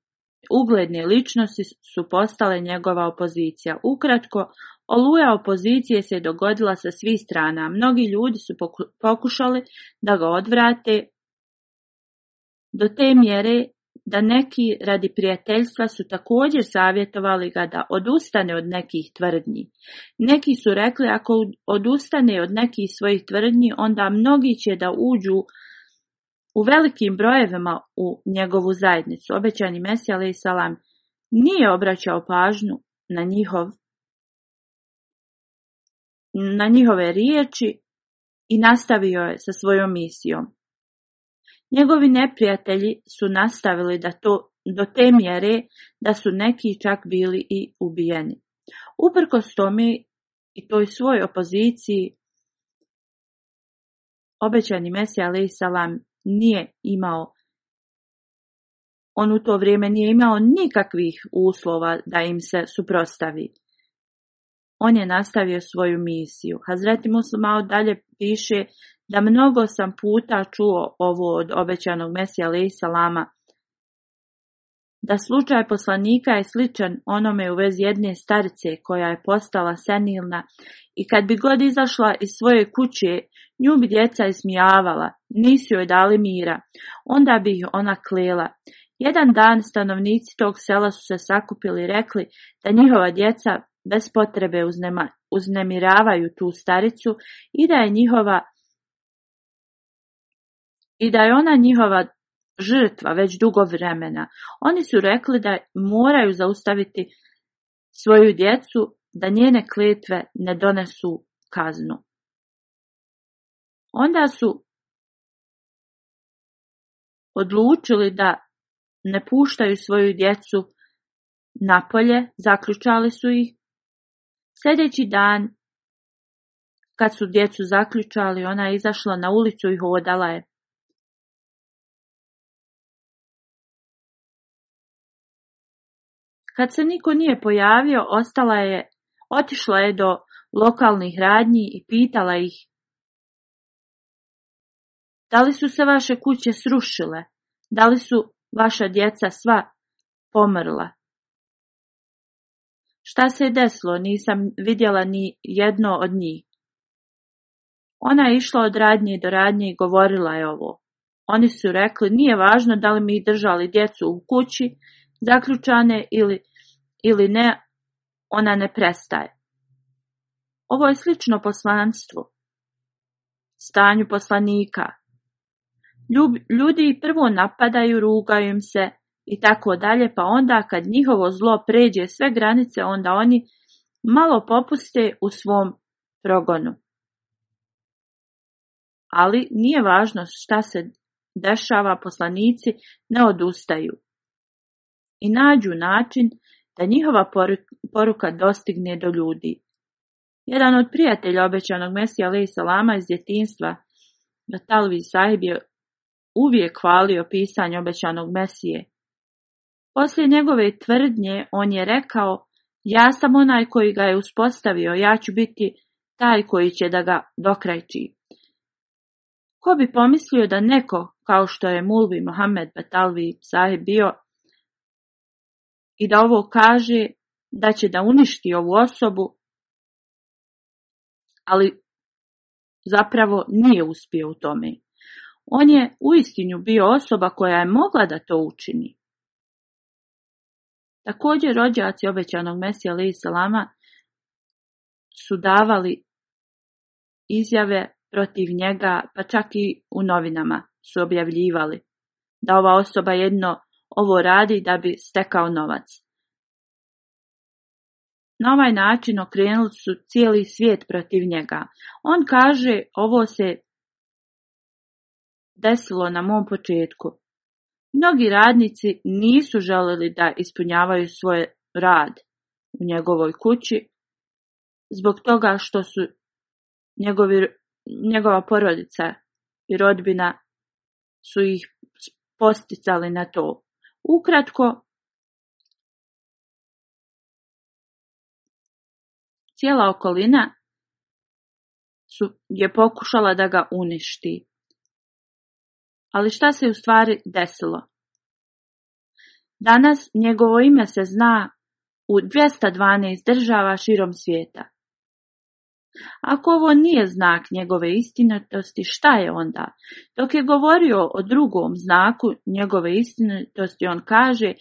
ugledne ličnosti su postale njegova opozicija. Ukratko, oluja opozicije se dogodila sa svih strana. Mnogi ljudi su pokušali da ga odvrate do te mjere da neki radi prijateljstva su također savjetovali ga da odustane od nekih tvrdnji. Neki su rekli ako odustane od nekih svojih tvrdnji, onda mnogi će da uđu u velikim brojevima u njegovu zajednicu. Obećani Mesija alaih salam nije obraćao pažnju na, njihov, na njihove riječi i nastavio je sa svojom misijom. Njegovi neprijatelji su nastavili da to, do te mjere da su neki čak bili i ubijeni. Uprkos tome i toj svojoj opoziciji obećani Mesija alaih nije imao on u to vrijeme nije imao nikakvih uslova da im se suprostavi. On je nastavio svoju misiju. Hazreti Muslima dalje piše da mnogo sam puta čuo ovo od obećanog Mesija Lej salama, da slučaj poslanika je sličan onome u vezi jedne starice koja je postala senilna i kad bi god izašla iz svoje kuće, nju bi djeca ismijavala, nisu joj dali mira, onda bi ona klela. Jedan dan stanovnici tog sela su se sakupili i rekli da njihova djeca bez potrebe uznemiravaju tu staricu i da je njihova i da je ona njihova žrtva već dugo vremena. Oni su rekli da moraju zaustaviti svoju djecu, da njene kletve ne donesu kaznu. Onda su odlučili da ne puštaju svoju djecu napolje, zaključali su ih. Sljedeći dan, kad su djecu zaključali, ona je izašla na ulicu i hodala je. Kad se niko nije pojavio, ostala je, otišla je do lokalnih radnji i pitala ih da li su se vaše kuće srušile? Da li su vaša djeca sva pomrla? Šta se je desilo? Nisam vidjela ni jedno od njih. Ona je išla od radnje do radnje i govorila je ovo. Oni su rekli, nije važno da li mi držali djecu u kući zaključane ili, ili ne, ona ne prestaje. Ovo je slično poslanstvu, stanju poslanika. Ljudi prvo napadaju, rugaju im se i tako dalje, pa onda kad njihovo zlo pređe sve granice, onda oni malo popuste u svom progonu. Ali nije važno šta se dešava, poslanici ne odustaju i nađu način da njihova poruka dostigne do ljudi. Jedan od prijatelja obećanog Mesija lej salama iz djetinstva, Batalvi Sahib je uvijek hvalio pisanje obećanog Mesije. Poslije njegove tvrdnje on je rekao, ja sam onaj koji ga je uspostavio, ja ću biti taj koji će da ga dokreći. Ko bi pomislio da neko, kao što je Mulvi Mohamed Batalvi Sahib bio, i da ovo kaže da će da uništi ovu osobu, ali zapravo nije uspio u tome. On je uistinu bio osoba koja je mogla da to učini. Također rođaci obećanog Mesija Ali su davali izjave protiv njega, pa čak i u novinama su objavljivali da ova osoba jedno ovo radi da bi stekao novac. Na ovaj način okrenuli su cijeli svijet protiv njega. On kaže, ovo se desilo na mom početku. Mnogi radnici nisu željeli da ispunjavaju svoj rad u njegovoj kući, zbog toga što su njegova porodica i rodbina su ih posticali na to. Ukratko, cijela okolina su, je pokušala da ga uništi. Ali šta se u stvari desilo? Danas njegovo ime se zna u 212 država širom svijeta. Ako ovo nije znak njegove istinitosti, šta je onda? Dok je govorio o drugom znaku njegove istinitosti, on kaže,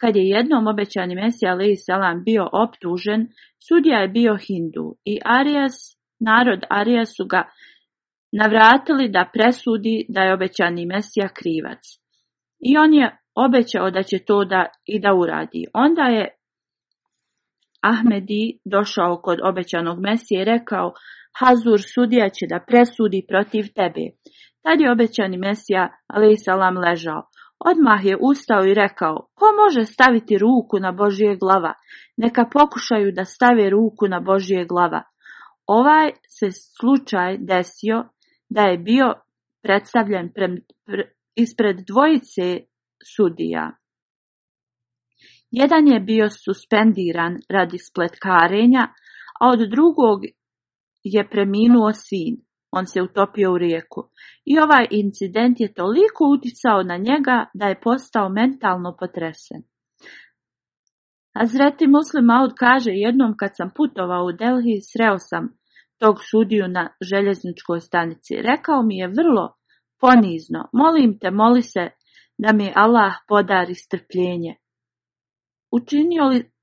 kad je jednom obećani Mesija i Selam bio optužen, sudija je bio Hindu i Arias, narod Arija su ga navratili da presudi da je obećani Mesija krivac. I on je obećao da će to da i da uradi. Onda je Ahmedi došao kod obećanog Mesije i rekao, Hazur sudija će da presudi protiv tebe. Tad je obećani Mesija, ali i salam, ležao. Odmah je ustao i rekao, ko može staviti ruku na Božije glava? Neka pokušaju da stave ruku na Božije glava. Ovaj se slučaj desio da je bio predstavljen pre, ispred dvojice sudija. Jedan je bio suspendiran radi spletkarenja, a od drugog je preminuo sin. On se utopio u rijeku. I ovaj incident je toliko uticao na njega da je postao mentalno potresen. Azreti Muslim Aut kaže jednom kad sam putovao u Delhi sreo sam tog sudiju na željezničkoj stanici. Rekao mi je vrlo ponizno, molim te, moli se da mi Allah podari strpljenje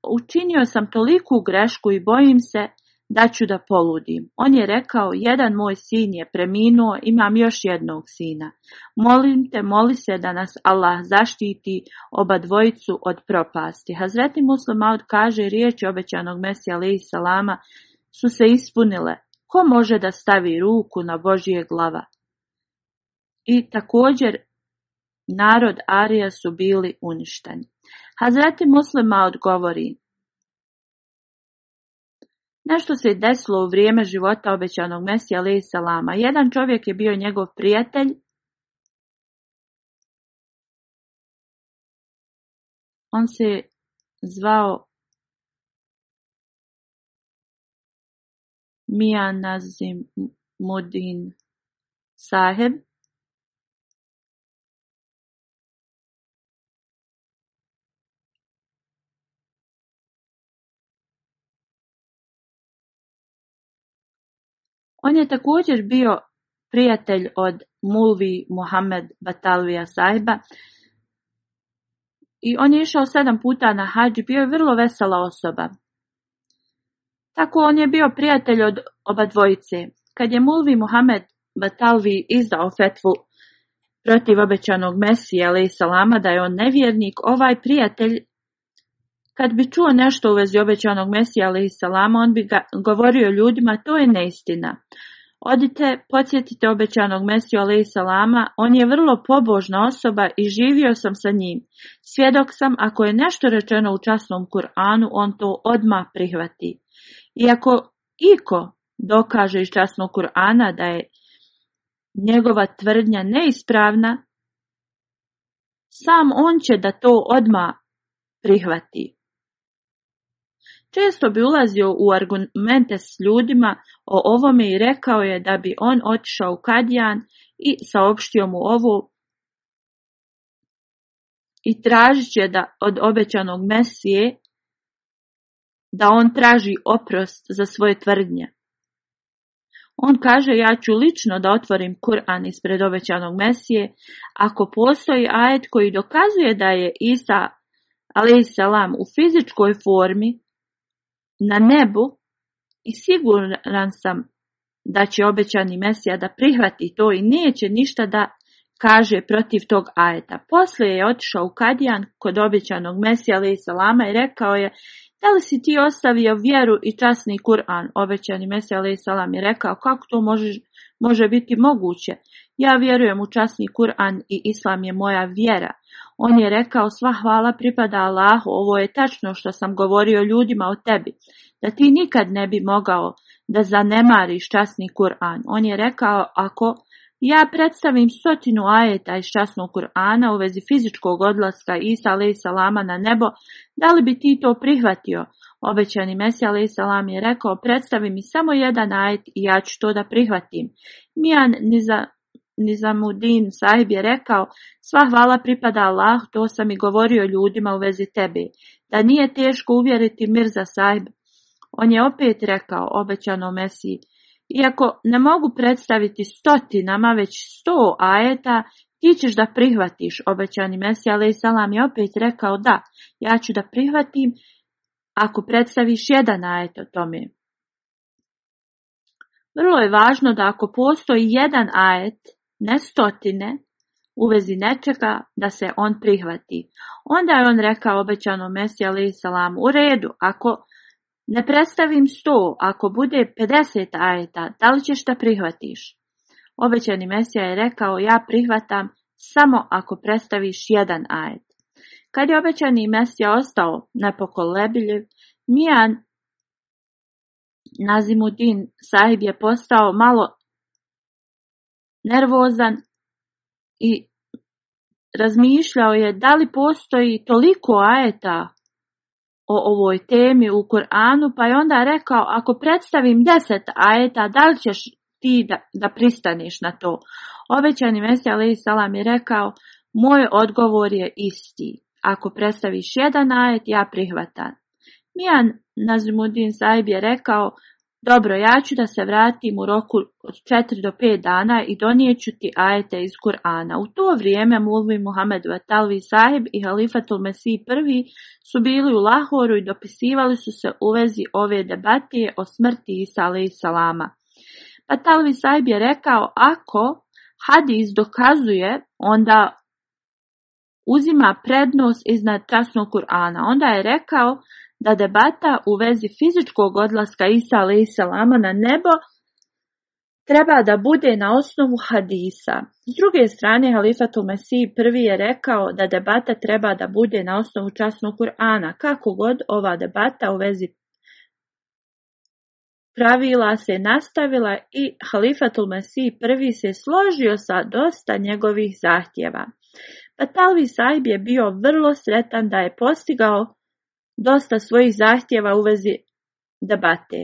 učinio sam toliku grešku i bojim se da ću da poludim. On je rekao, jedan moj sin je preminuo, imam još jednog sina. Molim te, moli se da nas Allah zaštiti oba dvojicu od propasti. Hazreti Muslim Maud kaže, riječi obećanog Mesija alaihi salama su se ispunile. Ko može da stavi ruku na Božije glava? I također narod Arija su bili uništeni. Hazreti Muslima odgovori, Nešto se i desilo u vrijeme života obećanog Mesija alaih salama. Jedan čovjek je bio njegov prijatelj. On se zvao Mijanazim Mudin Saheb. On je također bio prijatelj od Mulvi Mohamed Batalvija sajba i on je išao sedam puta na hađi, bio je vrlo vesela osoba. Tako on je bio prijatelj od oba dvojice. Kad je Mulvi Mohamed Batalvi izdao fetvu protiv obećanog Mesija, ali i salama, da je on nevjernik, ovaj prijatelj kad bi čuo nešto u vezi obećanog Mesija ali i Salama, on bi govorio ljudima, to je neistina. Odite, podsjetite obećanog Mesiju ali Salama, on je vrlo pobožna osoba i živio sam sa njim. Svjedok sam, ako je nešto rečeno u časnom Kur'anu, on to odma prihvati. ako iko dokaže iz časnog Kur'ana da je njegova tvrdnja neispravna, sam on će da to odma prihvati. Često bi ulazio u argumente s ljudima o ovome i rekao je da bi on otišao u Kadijan i saopštio mu ovu i tražit će da od obećanog Mesije da on traži oprost za svoje tvrdnje. On kaže ja ću lično da otvorim Kur'an ispred obećanog Mesije ako postoji ajet koji dokazuje da je Isa a.s. u fizičkoj formi na nebu i siguran sam da će obećani Mesija da prihvati to i neće ništa da kaže protiv tog ajeta. Poslije je otišao u Kadijan kod obećanog Mesija i rekao je da li si ti ostavio vjeru i časni Kur'an? Obećani Mesija i Salam je rekao kako to može, može biti moguće? Ja vjerujem u časni Kur'an i Islam je moja vjera. On je rekao sva hvala pripada Allahu, ovo je tačno što sam govorio ljudima o tebi, da ti nikad ne bi mogao da zanemariš časni Kur'an. On je rekao ako ja predstavim stotinu ajeta iz časnog Kur'ana u vezi fizičkog odlaska Isa salama na nebo, da li bi ti to prihvatio? Obećani Mesija salam je rekao predstavi mi samo jedan ajet i ja ću to da prihvatim. ni za Nizamudin sahib je rekao, sva hvala pripada Allah, to sam i govorio ljudima u vezi tebe, da nije teško uvjeriti mir za sahib. On je opet rekao, obećano Mesiji, iako ne mogu predstaviti stotinama, već sto ajeta, ti ćeš da prihvatiš, obećani Mesija, ali Salam je opet rekao da, ja ću da prihvatim ako predstaviš jedan ajet o tome. Vrlo je važno da ako postoji jedan ajet ne stotine, u vezi nečega da se on prihvati. Onda je on rekao obećano Mesija alaih salam, u redu, ako ne predstavim sto, ako bude 50 ajeta, da li ćeš da prihvatiš? Obećani Mesija je rekao, ja prihvatam samo ako predstaviš jedan ajet. Kad je obećani Mesija ostao nepokolebiljiv, Mijan Nazimudin sahib je postao malo nervozan i razmišljao je da li postoji toliko ajeta o ovoj temi u Koranu, pa je onda rekao ako predstavim deset ajeta, da li ćeš ti da, da pristaniš na to? Ovećani Mesija Ali Salam je rekao, moj odgovor je isti. Ako predstaviš jedan ajet, ja prihvatam. Mijan Nazimudin Saib je rekao, dobro, ja ću da se vratim u roku od 4 do 5 dana i donijet ću ti ajete iz Kur'ana. U to vrijeme Mulvi Muhammed Vatalvi Sahib i Halifatul Mesih prvi su bili u Lahoru i dopisivali su se u vezi ove debatije o smrti Isa i Salama. Pa Talvi Sahib je rekao, ako hadis dokazuje, onda uzima prednost iznad časnog Kur'ana. Onda je rekao da debata u vezi fizičkog odlaska Isa Salama na nebo treba da bude na osnovu hadisa. S druge strane, Halifatul Mesih prvi je rekao da debata treba da bude na osnovu časnog Kur'ana. Kako god ova debata u vezi pravila se nastavila i Halifatul Mesih prvi se složio sa dosta njegovih zahtjeva. Patalvi saib je bio vrlo sretan da je postigao dosta svojih zahtjeva u vezi debate.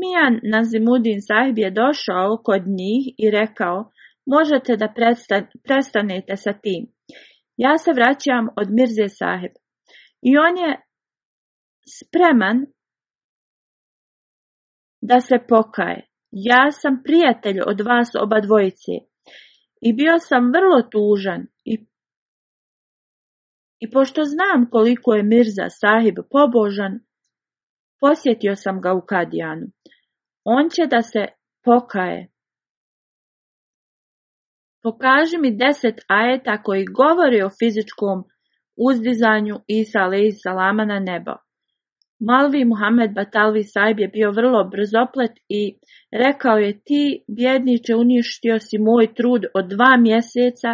Mijan Nazimudin sahib je došao kod njih i rekao, možete da prestanete sa tim. Ja se vraćam od Mirze sahib. I on je spreman da se pokaje. Ja sam prijatelj od vas oba dvojice i bio sam vrlo tužan i pošto znam koliko je Mirza sahib pobožan, posjetio sam ga u Kadijanu. On će da se pokaje. Pokaži mi deset ajeta koji govori o fizičkom uzdizanju Isa alaihi salama na nebo. Malvi Muhammed Batalvi Sajb je bio vrlo brzoplet i rekao je ti bjedniče uništio si moj trud od dva mjeseca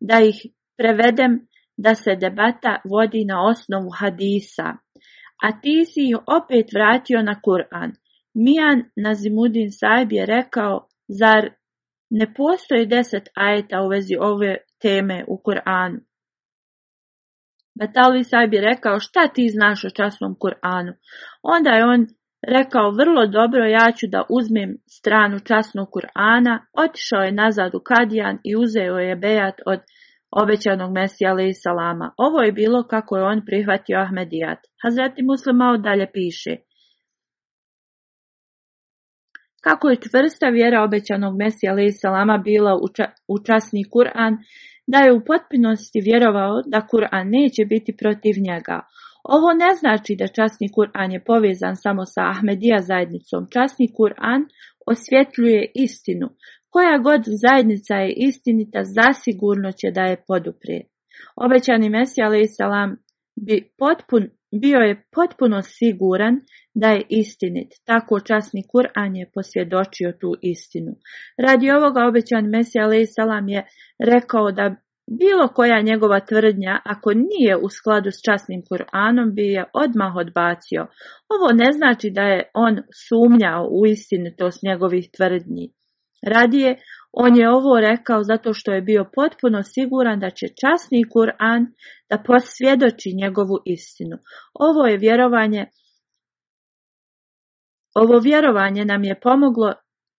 da ih prevedem da se debata vodi na osnovu hadisa, a ti si ju opet vratio na Kur'an. Mijan Nazimudin Saib je rekao, zar ne postoji deset ajeta u vezi ove teme u Kur'anu? Batali Saib je rekao, šta ti znaš o časnom Kur'anu? Onda je on rekao, vrlo dobro, ja ću da uzmem stranu časnog Kur'ana. Otišao je nazad u Kadijan i uzeo je bejat od obećanog Mesija ali salama. Ovo je bilo kako je on prihvatio Ahmedijat. Hazreti Muslim malo dalje piše. Kako je čvrsta vjera obećanog Mesija ali salama bila učasni Kur'an, da je u potpunosti vjerovao da Kur'an neće biti protiv njega. Ovo ne znači da časni Kur'an je povezan samo sa Ahmedija zajednicom. Časni Kur'an osvjetljuje istinu. Koja god zajednica je istinita, zasigurno će da je poduprije. Obećani Mesija salam bi bio je potpuno siguran da je istinit. Tako časni Kur'an je posvjedočio tu istinu. Radi ovoga obećan Mesija salam je rekao da bilo koja njegova tvrdnja, ako nije u skladu s časnim Kur'anom, bi je odmah odbacio. Ovo ne znači da je on sumnjao u istinitost njegovih tvrdnji. Radije, on je ovo rekao zato što je bio potpuno siguran da će časni Kur'an da posvjedoči njegovu istinu. Ovo je vjerovanje ovo vjerovanje nam je pomoglo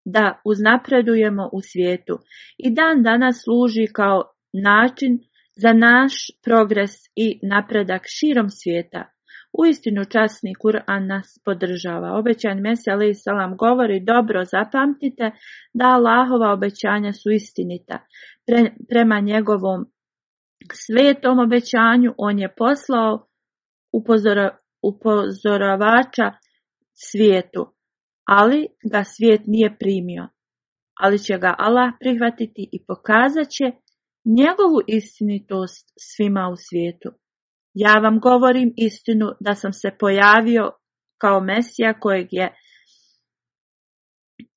da uznapredujemo u svijetu i dan danas služi kao način za naš progres i napredak širom svijeta. Uistinu časni Kur'an nas podržava. Obećan Mesija alaih salam govori dobro zapamtite da Allahova obećanja su istinita. prema njegovom svetom obećanju on je poslao upozora, upozoravača svijetu, ali ga svijet nije primio. Ali će ga Allah prihvatiti i pokazat će njegovu istinitost svima u svijetu. Ja vam govorim istinu da sam se pojavio kao Mesija kojeg je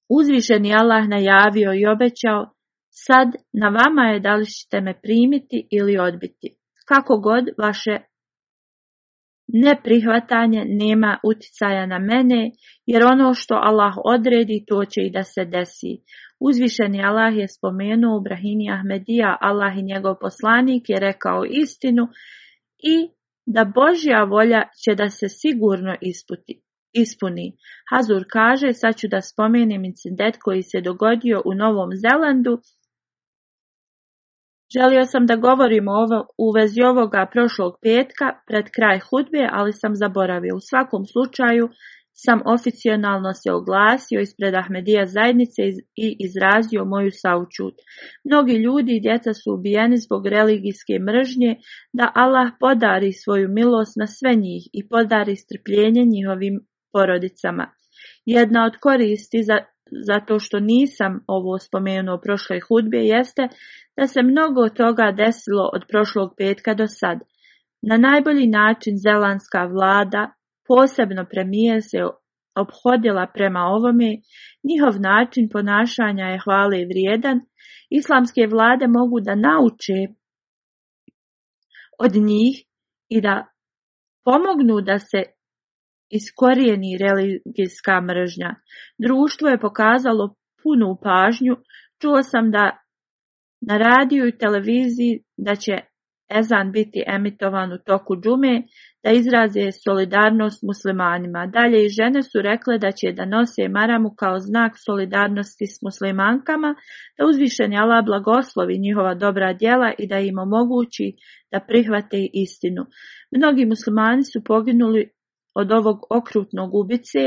uzvišeni Allah najavio i obećao, sad na vama je da li ćete me primiti ili odbiti. Kako god vaše neprihvatanje nema uticaja na mene, jer ono što Allah odredi, to će i da se desi. Uzvišeni Allah je spomenuo u Brahini Ahmedija, Allah i njegov poslanik je rekao istinu i da Božja volja će da se sigurno isputi, ispuni. Hazur kaže, sad ću da spomenem incident koji se dogodio u Novom Zelandu. Želio sam da govorim ovo, u vezi ovoga prošlog petka pred kraj hudbe, ali sam zaboravio. U svakom slučaju, sam oficionalno se oglasio ispred Ahmedija zajednice i izrazio moju saučut. Mnogi ljudi i djeca su ubijeni zbog religijske mržnje da Allah podari svoju milost na sve njih i podari strpljenje njihovim porodicama. Jedna od koristi za zato što nisam ovo spomenuo prošle hudbe jeste da se mnogo toga desilo od prošlog petka do sad. Na najbolji način zelandska vlada posebno premije se obhodila prema ovome, njihov način ponašanja je hvale vrijedan, islamske vlade mogu da nauče od njih i da pomognu da se iskorijeni religijska mržnja. Društvo je pokazalo punu pažnju, čuo sam da na radiju i televiziji da će ezan biti emitovan u toku džume da izraze solidarnost muslimanima. Dalje i žene su rekle da će da nose maramu kao znak solidarnosti s muslimankama, da uzvišeni Allah blagoslovi njihova dobra djela i da im omogući da prihvate istinu. Mnogi muslimani su poginuli od ovog okrutnog ubice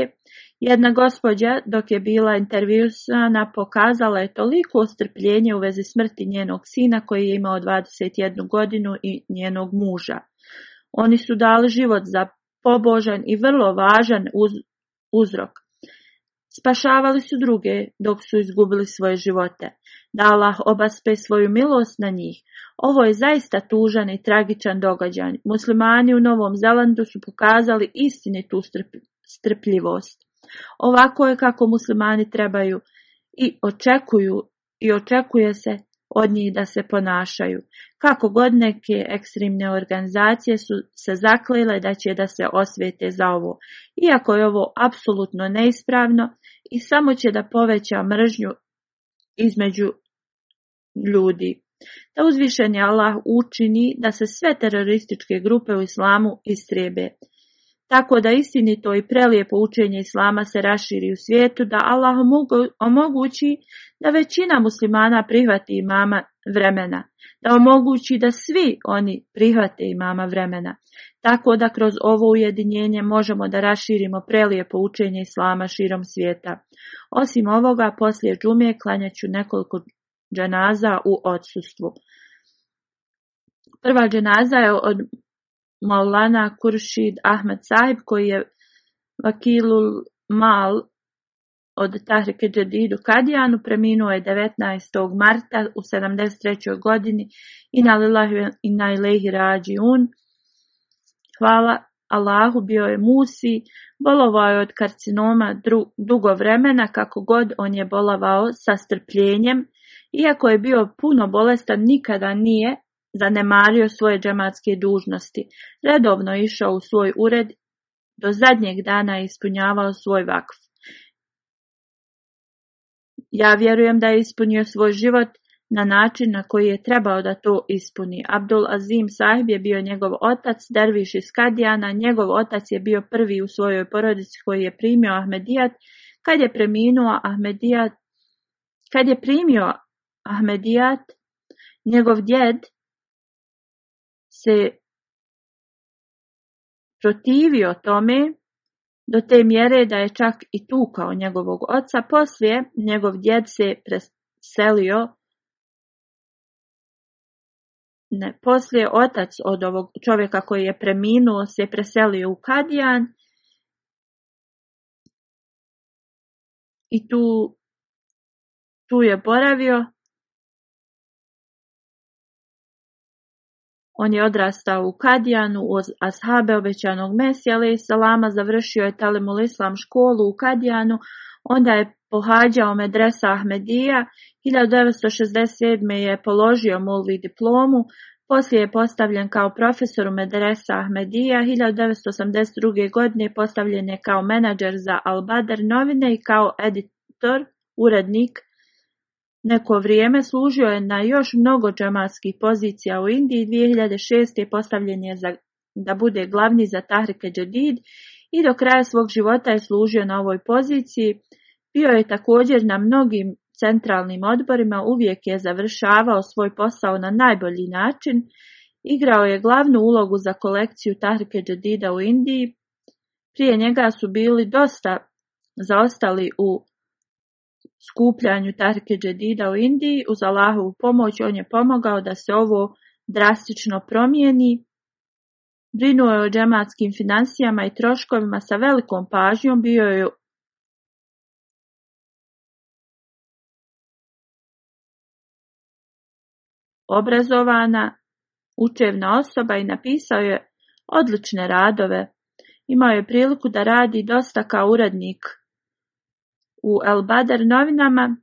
jedna gospođa, dok je bila intervjusana pokazala je toliko strpljenje u vezi smrti njenog sina koji je imao 21 godinu i njenog muža. Oni su dali život za pobožan i vrlo važan uzrok. Spašavali su druge dok su izgubili svoje živote. Dala obaspe svoju milost na njih. Ovo je zaista tužan i tragičan događaj. Muslimani u Novom Zelandu su pokazali istinitu strpljivost. Ovako je kako muslimani trebaju i očekuju i očekuje se od njih da se ponašaju. Kako god neke ekstremne organizacije su se zaklile da će da se osvijete za ovo. Iako je ovo apsolutno neispravno i samo će da poveća mržnju između ljudi. Da uzvišeni Allah učini da se sve terorističke grupe u islamu istrijebe tako da istinito i prelijepo učenje Islama se raširi u svijetu, da Allah omogući da većina muslimana prihvati imama vremena, da omogući da svi oni prihvate imama vremena, tako da kroz ovo ujedinjenje možemo da raširimo prelijepo učenje Islama širom svijeta. Osim ovoga, poslije džumije klanjaću nekoliko džanaza u odsustvu. Prva džanaza je od Maulana Kuršid Ahmed Saib koji je Vakilul Mal od Tahrike Džedidu Kadijanu preminuo je 19. marta u 73. godini i na i na rađi un. Hvala Allahu bio je Musi, bolovao je od karcinoma dugo vremena kako god on je bolovao sa strpljenjem. Iako je bio puno bolestan, nikada nije zanemario svoje džematske dužnosti, redovno išao u svoj ured, do zadnjeg dana ispunjavao svoj vakf. Ja vjerujem da je ispunio svoj život na način na koji je trebao da to ispuni. Abdul Azim sahib je bio njegov otac, Derviš iz Kadijana, njegov otac je bio prvi u svojoj porodici koji je primio Ahmedijat. Kad je preminuo Ahmedijat, kad je primio Ahmedijat, njegov djed se protivio tome do te mjere da je čak i tu kao njegovog oca, poslije njegov djed se preselio ne, poslije otac od ovog čovjeka koji je preminuo se preselio u Kadijan i tu, tu je boravio On je odrastao u Kadijanu uz ashabe obećanog Mesija, ali salama završio je Talimul Islam školu u Kadijanu, onda je pohađao medresa Ahmedija, 1967. je položio molvi diplomu, poslije je postavljen kao profesor u medresa Ahmedija, 1982. godine postavljen je kao menadžer za Al-Badr novine i kao editor, urednik Neko vrijeme služio je na još mnogo džamatskih pozicija u Indiji 2006. postavljen je za, da bude glavni za Tahrike Džedid i do kraja svog života je služio na ovoj poziciji. Bio je također na mnogim centralnim odborima, uvijek je završavao svoj posao na najbolji način. Igrao je glavnu ulogu za kolekciju Tahrike Džedida u Indiji. Prije njega su bili dosta zaostali u skupljanju Tarke Džedida u Indiji, uz Allahovu pomoć on je pomogao da se ovo drastično promijeni. Brinuo je o džematskim financijama i troškovima sa velikom pažnjom, bio je obrazovana, učevna osoba i napisao je odlične radove. Imao je priliku da radi dosta kao urednik u El Badar novinama.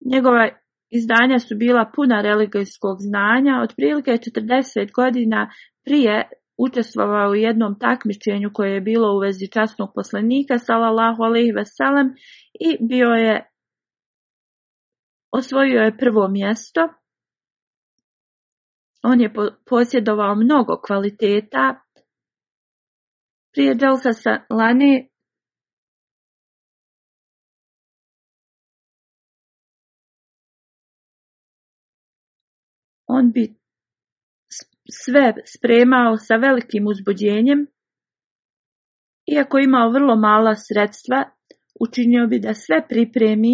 Njegova izdanja su bila puna religijskog znanja. Otprilike 40 godina prije učestvovao u jednom takmičenju koje je bilo u vezi časnog poslanika sallallahu alejhi i bio je osvojio je prvo mjesto. On je posjedovao mnogo kvaliteta. Prije Dželsa Lani On bi sve spremao sa velikim uzbuđenjem, iako imao vrlo mala sredstva, učinio bi da sve pripremi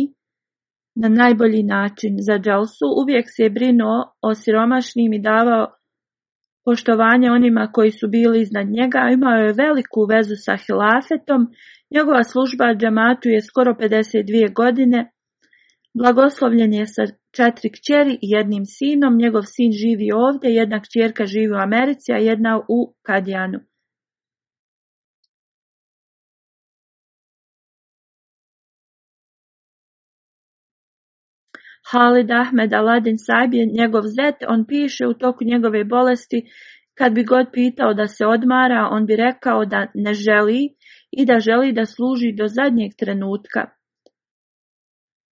na najbolji način. Za Dželsu uvijek se je brinuo o siromašnim i davao poštovanje onima koji su bili iznad njega, imao je veliku vezu sa hilafetom, njegova služba džamatu je skoro 52 godine, blagoslovljen je sa četiri kćeri i jednim sinom, njegov sin živi ovdje, jedna kćerka živi u Americi, a jedna u Kadijanu. Halid Ahmed Aladin Saib je njegov zet, on piše u toku njegove bolesti, kad bi god pitao da se odmara, on bi rekao da ne želi i da želi da služi do zadnjeg trenutka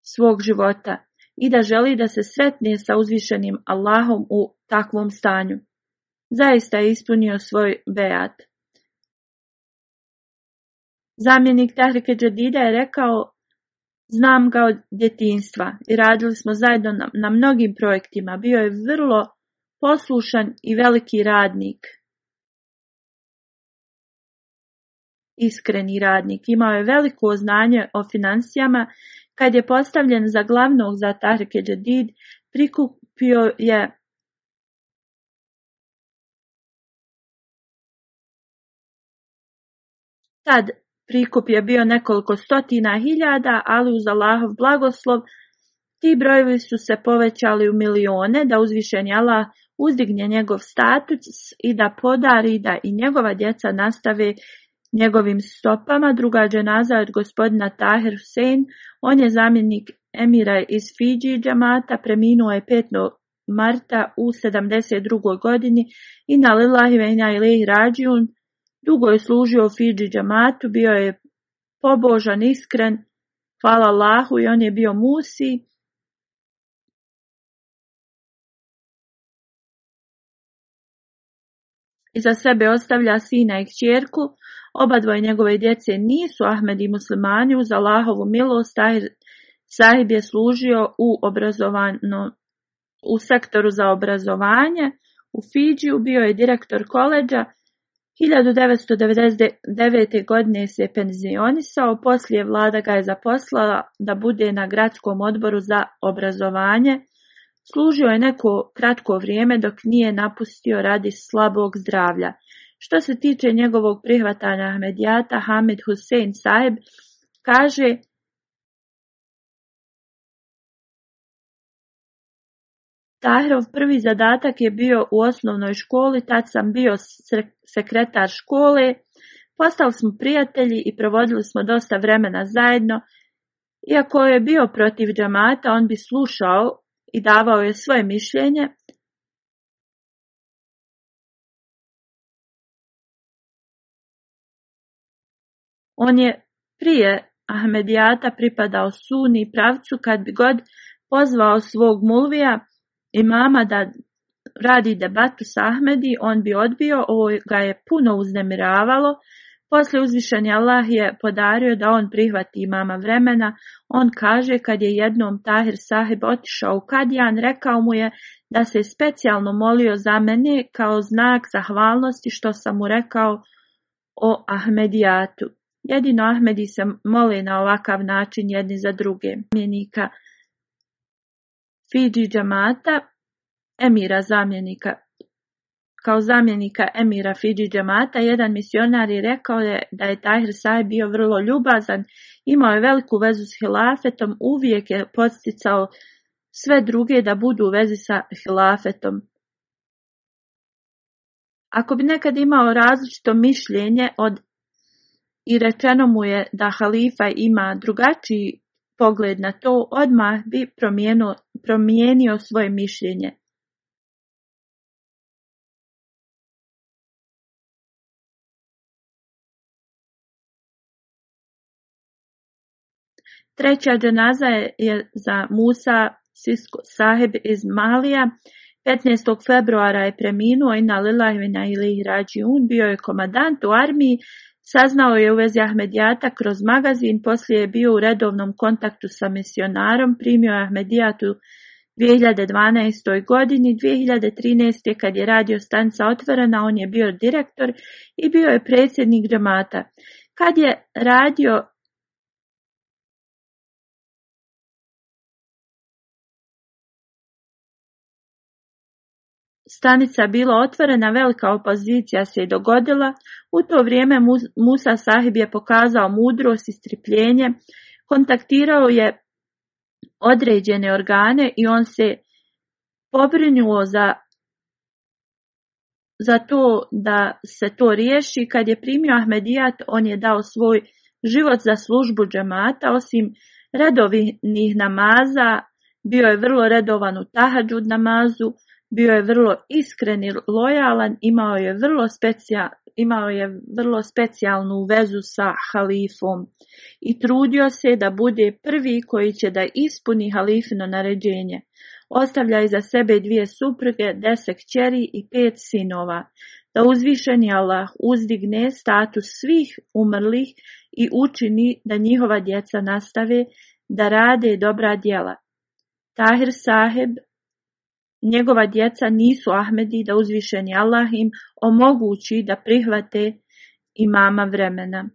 svog života i da želi da se sretne sa uzvišenim Allahom u takvom stanju. Zaista je ispunio svoj bejat. Zamjenik Tahrike Džedida je rekao Znam ga od djetinstva i radili smo zajedno na, na mnogim projektima. Bio je vrlo poslušan i veliki radnik. Iskreni radnik. Imao je veliko znanje o financijama kad je postavljen za glavnog za Tarke prikupio je Tad prikup je bio nekoliko stotina hiljada, ali uz Allahov blagoslov ti brojevi su se povećali u milione da uzvišen Allah uzdigne njegov status i da podari da i njegova djeca nastave Njegovim stopama druga dženaza od gospodina Tahir Hussein, on je zamjenik emira iz Fiji džamata, preminuo je 5. marta u 72. godini i na Lillahi i Ilih Rađijun, dugo je služio Fiji džamatu, bio je pobožan, iskren, hvala Allahu i on je bio musi, Iza sebe ostavlja sina i kćerku, oba dvoje njegove djece nisu Ahmedi muslimani uz Allahovu milost, Sahib je služio u u sektoru za obrazovanje, u Fidžiju bio je direktor koleđa, 1999. godine se penzionisao, poslije vlada ga je zaposlala da bude na gradskom odboru za obrazovanje, Služio je neko kratko vrijeme dok nije napustio radi slabog zdravlja. Što se tiče njegovog prihvatanja medijata Hamid Hussein Saeb kaže Tahrov prvi zadatak je bio u osnovnoj školi, tad sam bio sekretar škole, postali smo prijatelji i provodili smo dosta vremena zajedno. Iako je bio protiv džamata, on bi slušao i davao je svoje mišljenje On je prije Ahmedijata pripadao suni pravcu kad bi god pozvao svog mulvija i mama da radi debatu s Ahmedi, on bi odbio, ovo ga je puno uznemiravalo, poslije uzvišeni Allah je podario da on prihvati imama vremena. On kaže kad je jednom Tahir sahib otišao u Kadijan, rekao mu je da se specijalno molio za mene kao znak zahvalnosti što sam mu rekao o Ahmedijatu. Jedino Ahmedi se moli na ovakav način jedni za druge. Zamjenika Fiji džamata, emira zamjenika kao zamjenika emira Fidži džemata, jedan misionar je rekao je da je Tahir Saj bio vrlo ljubazan, imao je veliku vezu s hilafetom, uvijek je posticao sve druge da budu u vezi sa hilafetom. Ako bi nekad imao različito mišljenje od i rečeno mu je da halifa ima drugačiji pogled na to, odmah bi promijenio, promijenio svoje mišljenje. Treća dženaza je za Musa Sisko, sahib iz Malija. 15. februara je preminuo i na Lilajvina ili Rađiun bio je komadant u armiji. Saznao je u vezi Ahmedijata kroz magazin, poslije je bio u redovnom kontaktu sa misionarom, primio je Ahmedijatu 2012. godini, 2013. kad je radio stanca otvorena, on je bio direktor i bio je predsjednik džemata. Kad je radio stanica bila otvorena, velika opozicija se i dogodila. U to vrijeme Musa Sahib je pokazao mudrost i stripljenje, kontaktirao je određene organe i on se pobrinuo za, za to da se to riješi. Kad je primio Ahmedijat, on je dao svoj život za službu džemata, osim redovinih namaza, bio je vrlo redovan u tahadžud namazu, bio je vrlo iskren i lojalan, imao je vrlo, imao je vrlo specijalnu vezu sa halifom i trudio se da bude prvi koji će da ispuni halifino naređenje. Ostavlja iza sebe dvije supruge, deset kćeri i pet sinova. Da uzvišeni Allah uzdigne status svih umrlih i učini da njihova djeca nastave da rade dobra djela. Tahir Saheb njegova djeca nisu Ahmedi da uzvišeni Allah im omogući da prihvate imama vremena.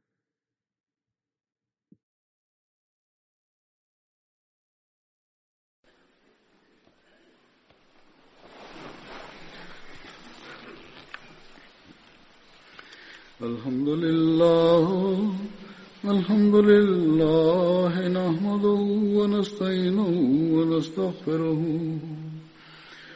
الحمد لله الحمد لله نحمده ونستعينه ونستغفره